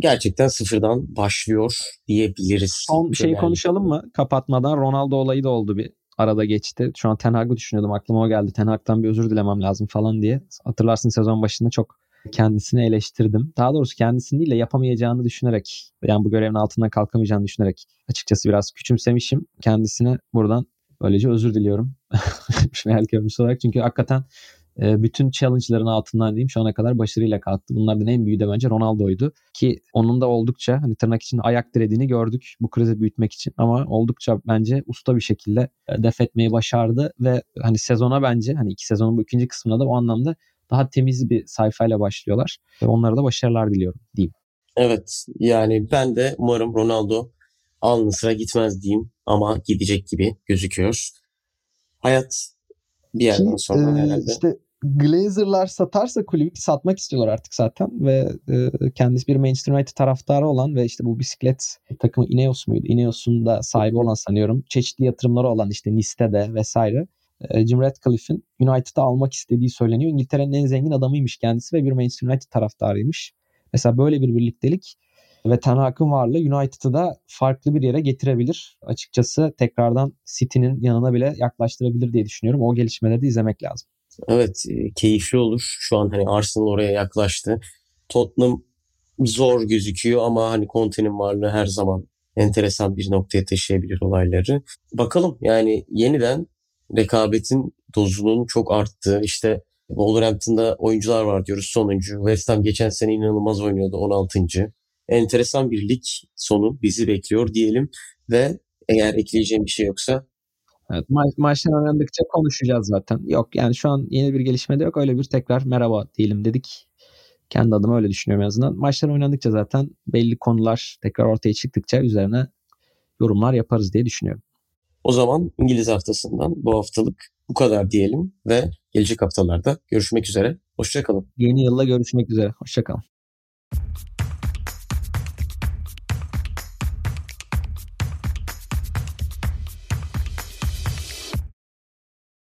gerçekten sıfırdan başlıyor diyebiliriz. Son bir şey konuşalım mı? Kapatmadan Ronaldo olayı da oldu bir arada geçti. Şu an Ten Hag'ı düşünüyordum. Aklıma o geldi. Ten Hag'dan bir özür dilemem lazım falan diye. Hatırlarsın sezon başında çok kendisini eleştirdim. Daha doğrusu kendisini değil de yapamayacağını düşünerek yani bu görevin altından kalkamayacağını düşünerek açıkçası biraz küçümsemişim. Kendisine buradan böylece özür diliyorum. Real görmüş olarak. Çünkü hakikaten e, bütün challenge'ların altından diyeyim şu ana kadar başarıyla kalktı. Bunlardan en büyüğü de bence Ronaldo'ydu. Ki onun da oldukça hani tırnak içinde ayak dirediğini gördük bu krizi büyütmek için. Ama oldukça bence usta bir şekilde e, def etmeyi başardı ve hani sezona bence hani iki sezonun bu ikinci kısmında da o anlamda daha temiz bir sayfayla başlıyorlar. Ve onlara da başarılar diliyorum diyeyim. Evet yani ben de umarım Ronaldo alnı sıra gitmez diyeyim ama gidecek gibi gözüküyor. Hayat bir yerden Ki, sonra e, herhalde. İşte Glazer'lar satarsa kulübü satmak istiyorlar artık zaten ve e, kendisi bir Manchester United taraftarı olan ve işte bu bisiklet takımı Ineos muydu? Ineos'un da sahibi olan sanıyorum. Çeşitli yatırımları olan işte Niste'de vesaire. E, Jim Ratcliffe'in United'ı almak istediği söyleniyor. İngiltere'nin en zengin adamıymış kendisi ve bir Manchester United taraftarıymış. Mesela böyle bir birliktelik ve Ten Hag'ın varlığı United'ı da farklı bir yere getirebilir. Açıkçası tekrardan City'nin yanına bile yaklaştırabilir diye düşünüyorum. O gelişmeleri de izlemek lazım. Evet e, keyifli olur. Şu an hani Arsenal oraya yaklaştı. Tottenham zor gözüküyor ama hani Conte'nin varlığı her zaman enteresan bir noktaya taşıyabilir olayları. Bakalım yani yeniden rekabetin dozunun çok arttığı işte Wolverhampton'da oyuncular var diyoruz sonuncu. West Ham geçen sene inanılmaz oynuyordu 16. Enteresan bir lig sonu bizi bekliyor diyelim ve eğer ekleyeceğim bir şey yoksa Evet, ma- maçlar oynandıkça konuşacağız zaten. Yok yani şu an yeni bir gelişme de yok. Öyle bir tekrar merhaba diyelim dedik. Kendi adıma öyle düşünüyorum en azından. Maçlar oynandıkça zaten belli konular tekrar ortaya çıktıkça üzerine yorumlar yaparız diye düşünüyorum. O zaman İngiliz haftasından bu haftalık bu kadar diyelim ve gelecek haftalarda görüşmek üzere. Hoşçakalın. Yeni yılda görüşmek üzere. Hoşçakalın.